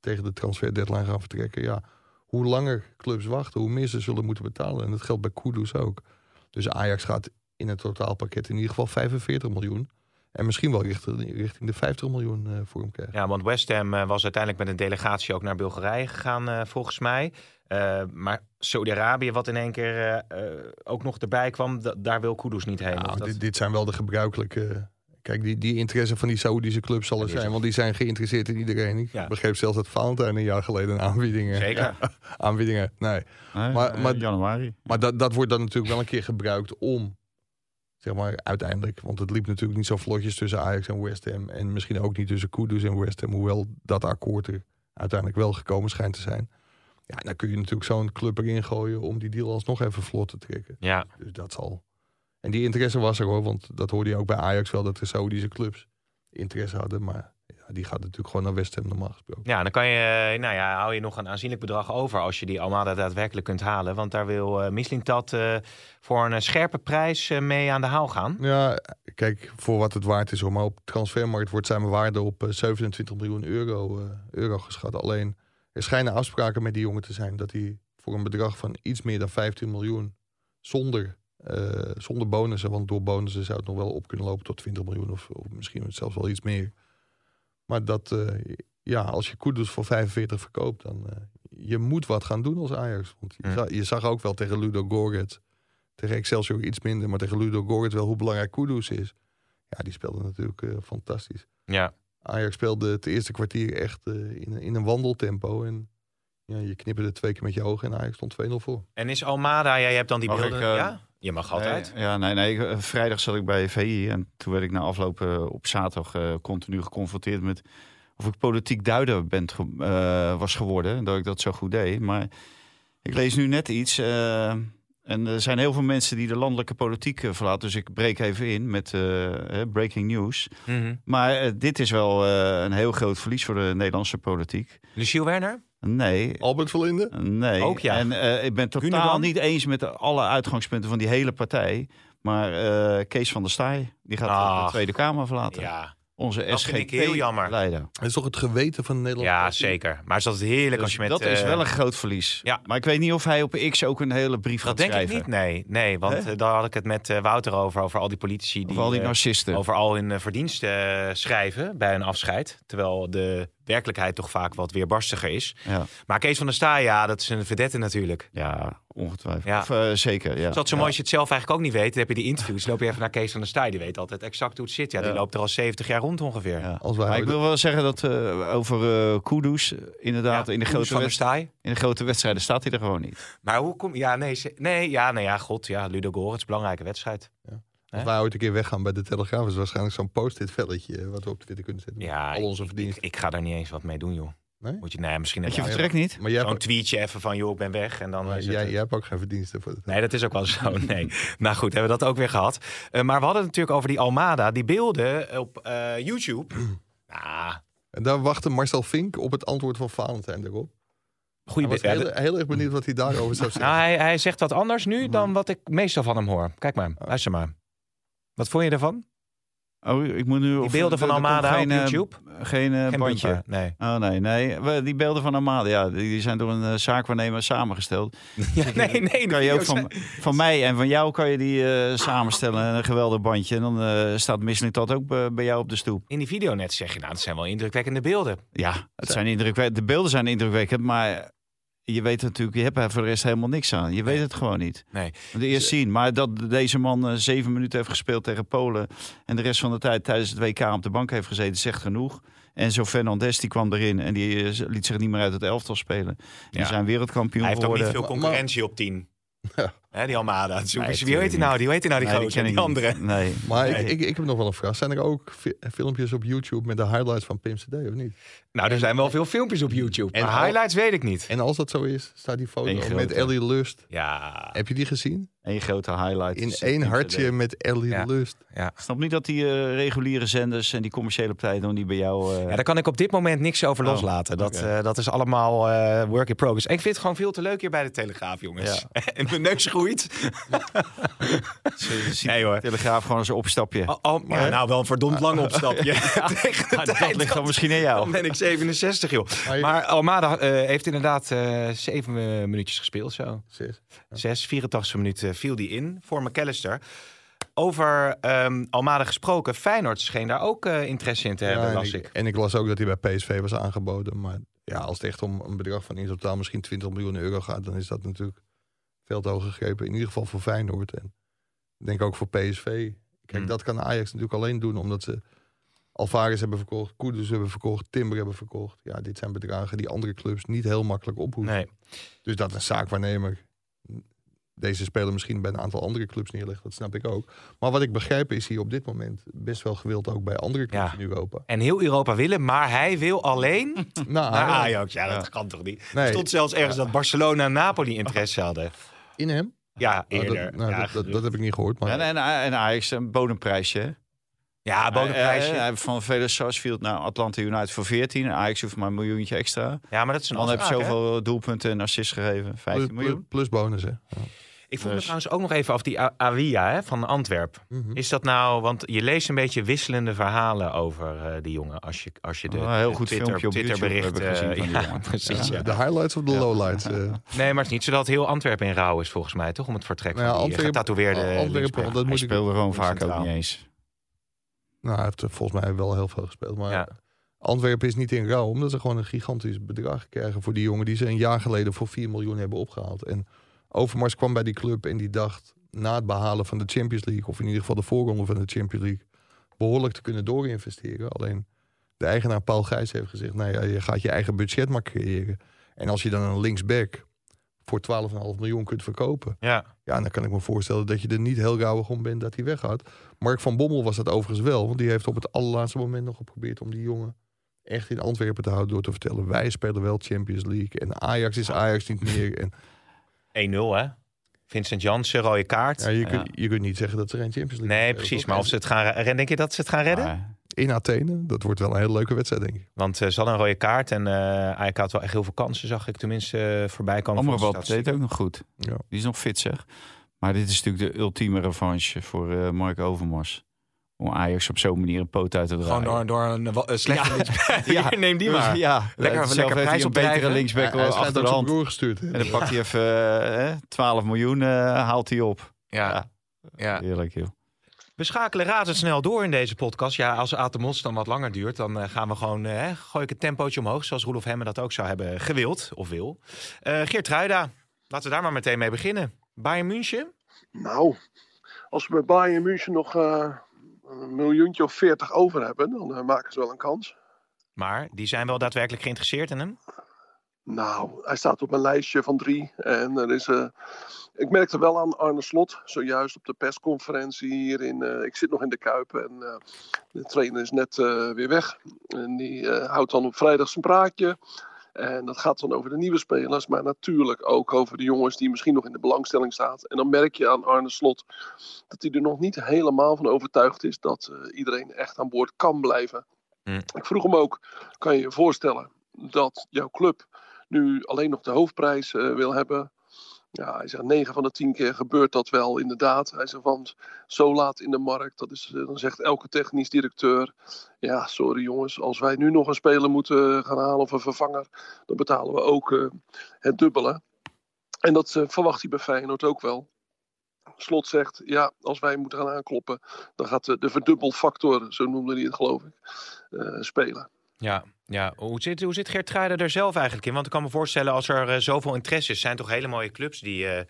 tegen de transfer deadline gaan vertrekken. Ja, hoe langer clubs wachten, hoe meer ze zullen moeten betalen. En dat geldt bij Kudus ook. Dus Ajax gaat in het totaalpakket in ieder geval 45 miljoen. En misschien wel richting, richting de 50 miljoen eh, voor hem krijgen. Ja, want West Ham eh, was uiteindelijk met een delegatie ook naar Bulgarije gegaan, eh, volgens mij. Maar Saudi-Arabië, wat in één keer ook nog erbij kwam, da- daar wil Kudus niet heen. Dat- dit, dit zijn wel de gebruikelijke. Kijk, die, die interesse van die Saoedische clubs zal er zijn, want die zijn geïnteresseerd in iedereen. Ik Ja. begreep zelfs dat Valentijn een jaar geleden een aanbiedingen. Zeker. aanbiedingen. Nee. Nee, Maar- eh, maar- januari. Maar dat, dat wordt dan natuurlijk wel een keer gebruikt om, zeg maar, uiteindelijk. Want het liep natuurlijk niet zo vlotjes tussen Ajax en West Ham. En misschien ook niet tussen Kudus en West Ham. Hoewel dat akkoord er uiteindelijk wel gekomen schijnt te zijn. Ja, dan kun je natuurlijk zo'n club erin gooien om die deal alsnog even vlot te trekken. Ja, Dus dat zal. En die interesse was er hoor, want dat hoorde je ook bij Ajax wel, dat de Saoedische clubs interesse hadden. Maar ja, die gaat natuurlijk gewoon naar West Ham normaal gesproken. Ja, dan kan je, eh, nou ja, hou je nog een aanzienlijk bedrag over als je die Almada daadwerkelijk kunt halen. Want daar wil uh, Mislintat voor een scherpe prijs mee aan de haal gaan. Ja, kijk, voor wat het waard is hoor. Maar op transfermarkt wordt zijn waarde op eh, 27 miljoen euro, euro geschat. Alleen, er schijnen afspraken met die jongen te zijn dat hij voor een bedrag van iets meer dan 15 miljoen zonder, eh, zonder bonussen, want door bonussen zou het nog wel op kunnen lopen tot 20 miljoen of, of misschien zelfs wel iets meer. Maar dat, eh, ja, als je Kudus voor 45 verkoopt, dan eh, je moet wat gaan doen als Ajax. Want je, zag, je zag ook wel tegen Ludo Gorget, tegen Excelsior iets minder, maar tegen Ludo Gorget wel hoe belangrijk Kudus is. Ja, die speelde natuurlijk eh, fantastisch. Ja, Ajax speelde het eerste kwartier echt eh, in, een- in een wandeltempo en ja, je knipperde twee keer met je ogen en Ajax stond 2-0 voor. en is Almada, ja, je hebt dan die Mag beelden. ik, ja, je mag altijd. Nee, ja, nee, nee. eh, Vrijdag zat ik bij VI en toen werd ik na afloop eh, op zaterdag eh, continu geconfronteerd met of ik politiek duider ben ge- eh, was geworden. en Dat ik dat zo goed deed. Maar ik lees nu net iets. en er zijn heel veel mensen die de landelijke politiek verlaten. Dus ik breek even in met breaking news. Mhm. Maar dit is wel een heel groot verlies voor de Nederlandse politiek. Luciel Werner? Nee, Albert Verlinde? Nee. Ook ja. En eh, ik ben totaal niet eens met alle uitgangspunten van die hele partij. Maar eh, Kees van der Staaij, die gaat Ach. de Tweede Kamer verlaten. Ja, Onze Dat vind ik heel jammer. SGP-leider. Dat is toch het geweten van Nederland? ja zeker. Maar is dat heerlijk als je met... Dus dat is eh, wel een groot verlies. ja. Maar ik weet niet of hij op X ook een hele brief Dat gaat denk schrijven. ik niet, nee. Nee, want eh, daar had ik het met eh, Wouter over. Over al die politici die, Of al die eh, narcisten. over al hun eh, verdiensten eh, schrijven bij een afscheid. Terwijl de werkelijkheid toch vaak wat weerbarstiger is. Ja, Maar Kees van der Staaij, ja, dat is een verdette natuurlijk. ja ongetwijfeld. Ja. Of, eh, zeker, ja. Dat zo Ja. mooi als je het zelf eigenlijk ook niet weet? Dan heb je die interviews. loop je even naar Kees van der Staaij. Die weet altijd exact hoe het zit. Ja, die loopt er al 70 jaar rond ongeveer. Ja. Als wij Maar ik wil wel zeggen dat eh, over eh Kudus, inderdaad, Ja, in, de grote van der in de grote wedstrijden staat hij er gewoon niet. Maar hoe kom Ja, nee, ze- nee, ja, nee, ja, god. Ja, Ludo Gore, het is een belangrijke wedstrijd. Als wij ooit een keer weggaan bij de Telegraaf, is waarschijnlijk zo'n post-it velletje wat we op Twitter kunnen zetten. Ja, al onze ik, ik, verdiensten. ik ga daar niet eens wat mee doen, joh. Moet je, nee, misschien Dat je vertrekt niet? Maar jij zo'n tweetje even van, joh, ik ben weg. En dan het- jij, jij hebt ook geen verdiensten voor het. Nee, dat is ook wel zo. Nee. nou goed, hebben we dat ook weer gehad. Eh, maar we hadden het natuurlijk over die Almada. Die beelden op eh, YouTube. nou, En daar wachtte Marcel Vink op het antwoord van Valentijn erop. goede Hij was beelden. heel, heel erg benieuwd wat hij daarover zou zeggen. Nou, hij, hij zegt wat anders nu dan wat ik meestal van hem hoor. Kijk maar, luister maar. Wat vond je ervan? Oh, ik moet nu... Die beelden van Almada op geen, eh, YouTube? Geen eh, Geen bandje. Nee. Oh nee, nee. We- Die beelden van Almada, ja, die die zijn door een eh, zaakwaarnemer samengesteld. Ja, nee, nee. Kan je ook van, van mij en van jou kan je die eh, samenstellen. Een geweldig bandje. En dan staat Misseling dat ook bij, jou op de stoep. In die video net zeg je, nou, dat zijn wel indrukwekkende beelden. Ja, het zijn indrukwekkend. De beelden zijn indrukwekkend, maar je weet natuurlijk, je hebt er voor de rest helemaal niks aan. Je weet het gewoon niet. Nee. De eerst zien, maar dat deze man eh, zeven minuten heeft gespeeld tegen Polen en de rest van de tijd tijdens het WK op de bank heeft gezeten, zegt genoeg. En zo Fernandes die kwam erin en die eh, liet zich niet meer uit het elftal spelen. Die Ja. zijn wereldkampioen Hij heeft ook niet veel concurrentie op 10. Ja. Hè, die Almada. Nee, wie heet hij nou? Die, heet hij nou, die Nee, Die, niet. andere. Nee. Maar Nee. ik, ik, ik heb nog wel een vraag. Zijn er ook fi- filmpjes op YouTube met de highlights van Pim CD of niet? Nou, er zijn wel veel filmpjes op YouTube. En maar al- highlights weet ik niet. En als dat zo is, staat die foto met. Ellie Lust. Ja, Heb je die gezien? Eén grote highlight. In één hartje met Ellie Ja. Lust. ja. Ik snap niet dat die eh, reguliere zenders en die commerciële partijen doen die bij jou. eh, Ja, daar kan ik op dit moment niks over Oh, loslaten. Dat, eh, dat is allemaal eh, work in progress. En ik vind het gewoon veel te leuk hier bij de Telegraaf, jongens. en mijn neus groeit. Nee, hoor. Telegraaf gewoon als een opstapje. Al, al- ja, nou, wel een verdomd lang opstapje. Tegen de Maar dat ligt dan misschien in jou. Dan ben ik 67, joh. Maar Maar Almada eh, heeft inderdaad eh, zeven minuutjes gespeeld, zo. Zes. Zes, 84 minuten viel die in voor McAllister. Over Almada gesproken, Feyenoord scheen daar ook eh, interesse in te hebben, Ja, las ik, ik. en ik las ook dat hij bij PSV was aangeboden. Maar ja, als het echt om een bedrag van in totaal misschien 20 miljoen euro gaat, dan is dat natuurlijk veel te hoog gegrepen. In ieder geval voor Feyenoord. En ik denk ook voor PSV. Kijk, Hmm. dat kan Ajax natuurlijk alleen doen omdat ze Alvarez hebben verkocht, Koeders hebben verkocht, Timber hebben verkocht. Ja, dit zijn bedragen die andere clubs niet heel makkelijk ophoeven. Nee. Dus dat een zaakwaarnemer deze speler misschien bij een aantal andere clubs neerlegt, dat snap ik ook. Maar wat ik begrijp is hij op dit moment best wel gewild ook bij andere clubs Ja. in Europa. En heel Europa willen, maar hij wil alleen Nou, naar Ajax. Ja, dat kan toch niet? Nee. Er stond zelfs ergens dat Barcelona en Napoli interesse hadden. in hem? Ja, Nou, eerder. dat, nou, ja, dat, dat, dat heb ik niet gehoord. Maar En, en, en Ajax een bodemprijsje. ja, bodemprijsje. Eh, van Vele Sarsfield naar Atlanta United voor 14. En Ajax hoeft maar een miljoentje extra. ja, maar dat is een Dan heb je zoveel doelpunten en assists gegeven. 15 plus, miljoen. plus bonus, hè? Ja. Ik vroeg me Dus- trouwens ook nog even af die A- Awia hè, van Antwerp. Mhm. Is dat nou, want je leest een beetje wisselende verhalen over eh, die jongen. Als je, als je de, Oh, heel de goed Twitter, filmpje op gezien die ja, jongen. precies. Ja. De highlights of de lowlights? eh. Nee, maar het is niet zo dat heel Antwerpen in rouw is volgens mij, toch? Om het vertrek Nou ja, van die Antwerpen- getatoeëerde Antwerpen, linksback. want dat Hij moet ik, speelde gewoon vaak ook niet eens. nou, hij heeft er volgens mij wel heel veel gespeeld. Maar Ja. Antwerpen is niet in rouw, omdat ze gewoon een gigantisch bedrag krijgen voor die jongen die ze een jaar geleden voor 4 miljoen hebben opgehaald. En Overmars kwam bij die club en die dacht na het behalen van de Champions League, of in ieder geval de voorronde van de Champions League, behoorlijk te kunnen doorinvesteren. Alleen de eigenaar Paul Gijs heeft gezegd, nou ja, je gaat je eigen budget maar creëren. En als je dan een linksback voor 12,5 miljoen kunt verkopen, Ja, ja, dan kan ik me voorstellen dat je er niet heel rauwig om bent dat hij weggaat. Mark van Bommel was dat overigens wel. Want die heeft op het allerlaatste moment nog geprobeerd om die jongen echt in Antwerpen te houden. Door te vertellen, wij spelen wel Champions League. En Ajax is Ajax niet meer. En 1-0 hè? Vincent Janssen, rode kaart. ja, je, Ja. Kunt, je kunt niet zeggen dat ze geen Champions League Nee, precies. Maar of ze het gaan redden, denk je dat ze het gaan redden? In Athene, dat wordt wel een hele leuke wedstrijd, denk ik. Want eh, ze hadden een rode kaart en eh Ajax had wel echt heel veel kansen, zag ik tenminste eh, voorbij komen. Amrabat deed ook nog goed. Ja. Die is nog fit zeg. Maar dit is natuurlijk de ultieme revanche voor eh, Mark Overmars. Om Ajax op zo'n manier een poot uit te draaien. Gewoon door, door een, een slechte linksback. Ja. Neem die maar. Ja, Lekker- zelf lekker heeft hij prijs een betere linksback schijnt achter de hand. gestuurd. En dan pakt hij even eh, 12 miljoen, eh, haalt hij op. Ja, ja. Heerlijk joh. We schakelen razendsnel door in deze podcast. Ja, als Atemos dan wat langer duurt, dan eh, gaan we gewoon, eh, gooi ik het tempootje omhoog. Zoals Roelof Hemmen dat ook zou hebben gewild, of wil. Eh Geert Ruida, laten we daar maar meteen mee beginnen. Bayern München? Nou, als we bij Bayern München nog eh, een miljoentje of veertig over hebben, dan eh, maken ze wel een kans. Maar die zijn wel daadwerkelijk geïnteresseerd in hem? Nou, hij staat op een lijstje van drie. En er is. eh, ik merkte wel aan Arne Slot, zojuist op de persconferentie hier in. eh, ik zit nog in de Kuip en de trainer is net weer weg. En die houdt dan op vrijdag zijn praatje. En dat gaat dan over de nieuwe spelers, maar natuurlijk ook over de jongens die misschien nog in de belangstelling staan. En dan merk je aan Arne Slot dat hij er nog niet helemaal van overtuigd is dat uh, iedereen echt aan boord kan blijven. Mm. Ik vroeg hem ook, kan je je voorstellen dat jouw club nu alleen nog de hoofdprijs uh, wil hebben? Ja, hij zegt 9 van de 10 keer gebeurt dat wel inderdaad. Hij zegt, want zo laat in de markt, dat is, dan zegt elke technisch directeur... ja, sorry jongens, als wij nu nog een speler moeten gaan halen of een vervanger... dan betalen we ook uh, het dubbele. En dat uh, verwacht hij bij Feyenoord ook wel. Slot zegt, ja, als wij moeten gaan aankloppen... dan gaat de, de verdubbelfactor, zo noemde hij het geloof ik, spelen. Ja, ja. Hoe, zit, hoe zit Truiden er zelf eigenlijk in? Want ik kan me voorstellen, als er uh, zoveel interesse is... zijn toch hele mooie clubs die uh,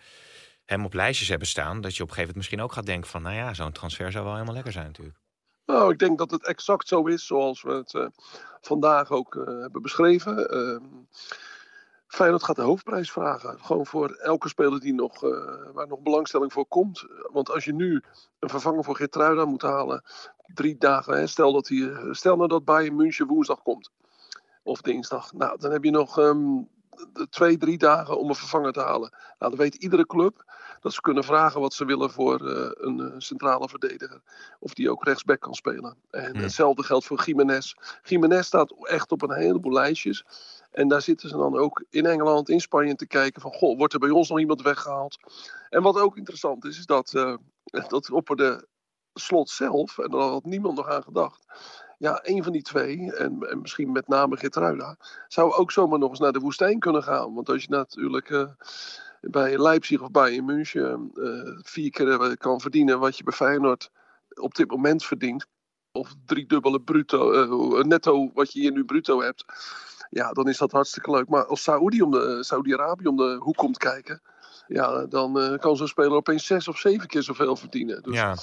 hem op lijstjes hebben staan... dat je op een gegeven moment misschien ook gaat denken van... nou ja, zo'n transfer zou wel helemaal lekker zijn natuurlijk. Nou, ik denk dat het exact zo is zoals we het uh, vandaag ook hebben beschreven. Feyenoord gaat de hoofdprijs vragen. Gewoon voor elke speler die nog, waar nog belangstelling voor komt. Want als je nu een vervanger voor Geertruida moet halen... drie dagen, hè, stel, dat hij, stel nou dat Bayern München woensdag komt. Of dinsdag. Nou, dan heb je nog um, twee, drie dagen om een vervanger te halen. Nou, dan weet iedere club dat ze kunnen vragen wat ze willen voor uh, een centrale verdediger. Of die ook rechtsback kan spelen. En Hmm. hetzelfde geldt voor Jiménez. Jiménez staat echt op een heleboel lijstjes. En daar zitten ze dan ook in Engeland, in Spanje te kijken van... Goh, wordt er bij ons nog iemand weggehaald? En wat ook interessant is, is dat, uh, dat op de slot zelf... en daar had niemand nog aan gedacht... Ja, een van die twee, en, en misschien met name Gertruida... zou ook zomaar nog eens naar de woestijn kunnen gaan. Want als je natuurlijk uh, bij Leipzig of bij München... Uh, vier keer kan verdienen wat je bij Feyenoord op dit moment verdient... of driedubbele bruto, uh, netto wat je hier nu bruto hebt... ja, dan is dat hartstikke leuk. Maar als Saudi om de, Saudi-Arabië om de hoek komt kijken... ja, dan uh, kan zo'n speler opeens zes of zeven keer zoveel verdienen. Dus, ja.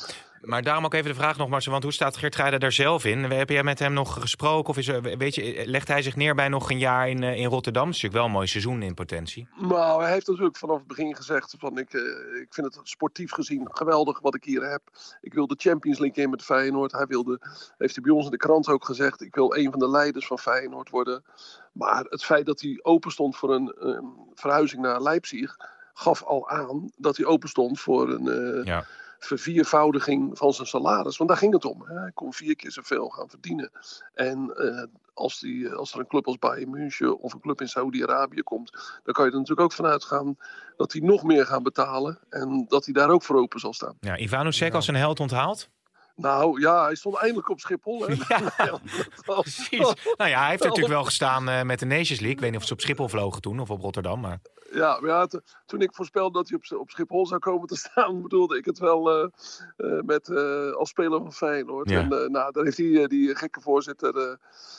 Maar daarom ook even de vraag nogmaals, want hoe staat Geert daar zelf in? Heb jij met hem nog gesproken? Of is er, weet je, legt hij zich neer bij nog een jaar in, in Rotterdam? Dat is natuurlijk wel een mooi seizoen in potentie. Nou, hij heeft natuurlijk vanaf het begin gezegd van ik, uh, ik vind het sportief gezien geweldig wat ik hier heb. Ik wil de Champions League in met Feyenoord. Hij wilde, heeft hij bij ons in de krant ook gezegd, ik wil een van de leiders van Feyenoord worden. Maar het feit dat hij open stond voor een um, verhuizing naar Leipzig gaf al aan dat hij open stond voor een... Uh, ja verviervoudiging van zijn salaris. Want daar ging het om. Hè. Hij kon vier keer zoveel gaan verdienen. En uh, als, die, als er een club als Bayern München of een club in Saudi-Arabië komt... dan kan je er natuurlijk ook vanuit gaan dat hij nog meer gaan betalen. En dat hij daar ook voor open zal staan. Ja, Ivano als een held onthaald? Nou ja, hij stond eindelijk op Schiphol. Hè? Ja, precies. Nou ja, hij heeft natuurlijk wel gestaan uh, met de Nations League. Ik weet niet of ze op Schiphol vlogen toen of op Rotterdam. Maar... Ja, maar ja, toen ik voorspelde dat hij op, op Schiphol zou komen te staan, bedoelde ik het wel uh, uh, met, als speler van Feyenoord. Ja. En nou, daar heeft die, die gekke voorzitter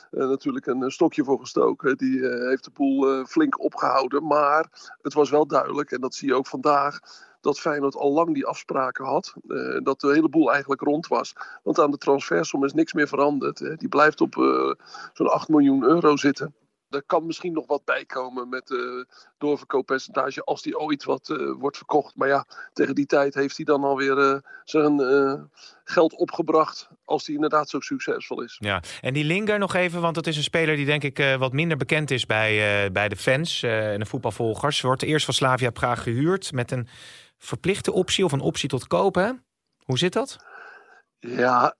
natuurlijk een stokje voor gestoken. Die heeft de boel flink opgehouden. Maar het was wel duidelijk, en dat zie je ook vandaag dat Feyenoord al lang die afspraken had. Uh, dat de hele boel eigenlijk rond was. Want aan de transfersom is niks meer veranderd. Hè. Die blijft op uh, zo'n 8 miljoen euro zitten. Er kan misschien nog wat bijkomen met uh, doorverkooppercentage als die ooit wat wordt verkocht. Maar ja, tegen die tijd heeft hij dan alweer zijn geld opgebracht. Als die inderdaad zo succesvol is. Ja, en die Linger nog even, want dat is een speler die denk ik wat minder bekend is bij, bij de fans en de voetbalvolgers. Wordt eerst van Slavia Praag gehuurd met een verplichte optie of een optie tot kopen. Hoe zit dat? Ja,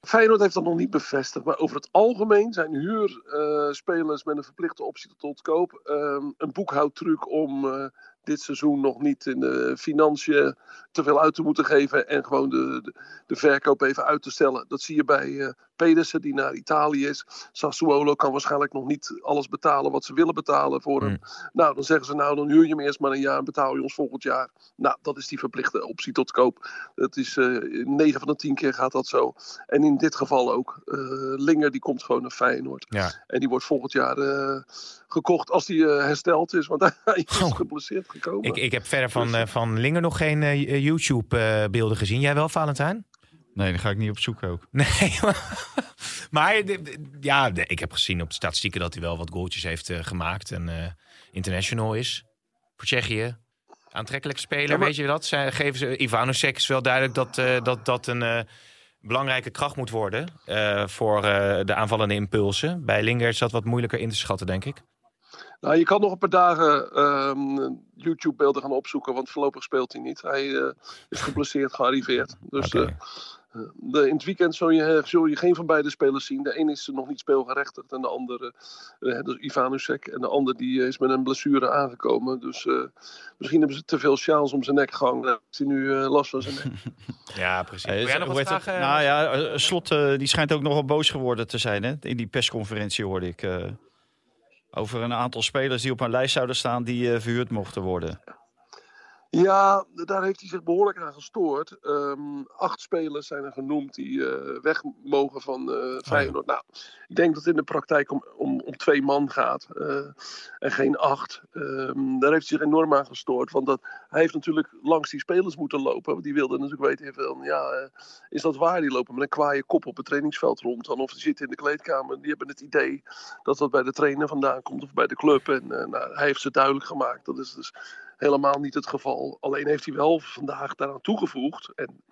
Feyenoord heeft dat nog niet bevestigd. Maar over het algemeen zijn huurspelers met een verplichte optie tot koop uh, een boekhoudtruc om uh, dit seizoen nog niet in de financiën te veel uit te moeten geven en gewoon de, de, de verkoop even uit te stellen. Dat zie je bij uh, Pedersen die naar Italië is. Sassuolo kan waarschijnlijk nog niet alles betalen wat ze willen betalen voor hem. Mm. Nou, dan zeggen ze nou, dan huur je hem eerst maar een jaar en betaal je ons volgend jaar. Nou, dat is die verplichte optie tot koop. Dat is uh, 9 van de 10 keer gaat dat zo. En in dit geval ook. Uh, Linger die komt gewoon naar Feyenoord. Ja. En die wordt volgend jaar gekocht als die hersteld is. Want hij is Oh. geblesseerd gekomen. Ik, ik heb verder van, uh, van Linger nog geen uh, YouTube-beelden gezien. Jij wel, Valentijn? Nee, dan ga ik niet op zoek ook. Nee, maar ja, ik heb gezien op de statistieken dat hij wel wat goaltjes heeft uh, gemaakt. En uh, international is voor Tsjechië. Aantrekkelijk speler, ja, maar... weet je dat? Zij geven ze, Ivanovic is wel duidelijk dat uh, dat, dat een uh, belangrijke kracht moet worden uh, voor de aanvallende impulsen. Bij Linger is dat wat moeilijker in te schatten, denk ik. Nou, je kan nog een paar dagen ehm, YouTube-beelden gaan opzoeken, want voorlopig speelt hij niet. Hij uh, is geblesseerd gearriveerd. Dus Oké. eh, de, in het weekend zul je, zul je geen van beide spelers zien. De een is nog niet speelgerechtigd en de andere, eh, dus Ivanusek, en de ander die is met een blessure aangekomen. Dus eh, misschien hebben ze te veel sjaals om zijn nek gehangen. Dan heeft hij nu eh, last van zijn nek. Ja, precies. Eh, Wil jij nog wat vragen? Nou ja, eh, Slot eh, die schijnt ook nogal boos geworden te zijn. Hè? In die persconferentie hoorde ik. Over een aantal spelers die op een lijst zouden staan die eh, verhuurd mochten worden. Ja, daar heeft hij zich behoorlijk aan gestoord. Ehm, acht spelers zijn er genoemd die eh, weg mogen van eh Feyenoord. Nou, ik denk dat het in de praktijk om, om, om twee man gaat en geen acht. Ehm, daar heeft hij zich enorm aan gestoord. Want dat, hij heeft natuurlijk langs die spelers moeten lopen. Want die wilden natuurlijk weten van, ja, eh, is dat waar? Die lopen met een kwaaie kop op het trainingsveld rond. Dan of die zitten in de kleedkamer. Die hebben het idee dat dat bij de trainer vandaan komt of bij de club. En eh, nou, hij heeft ze duidelijk gemaakt. Dat is dus helemaal niet het geval. Alleen heeft hij wel vandaag daaraan toegevoegd. En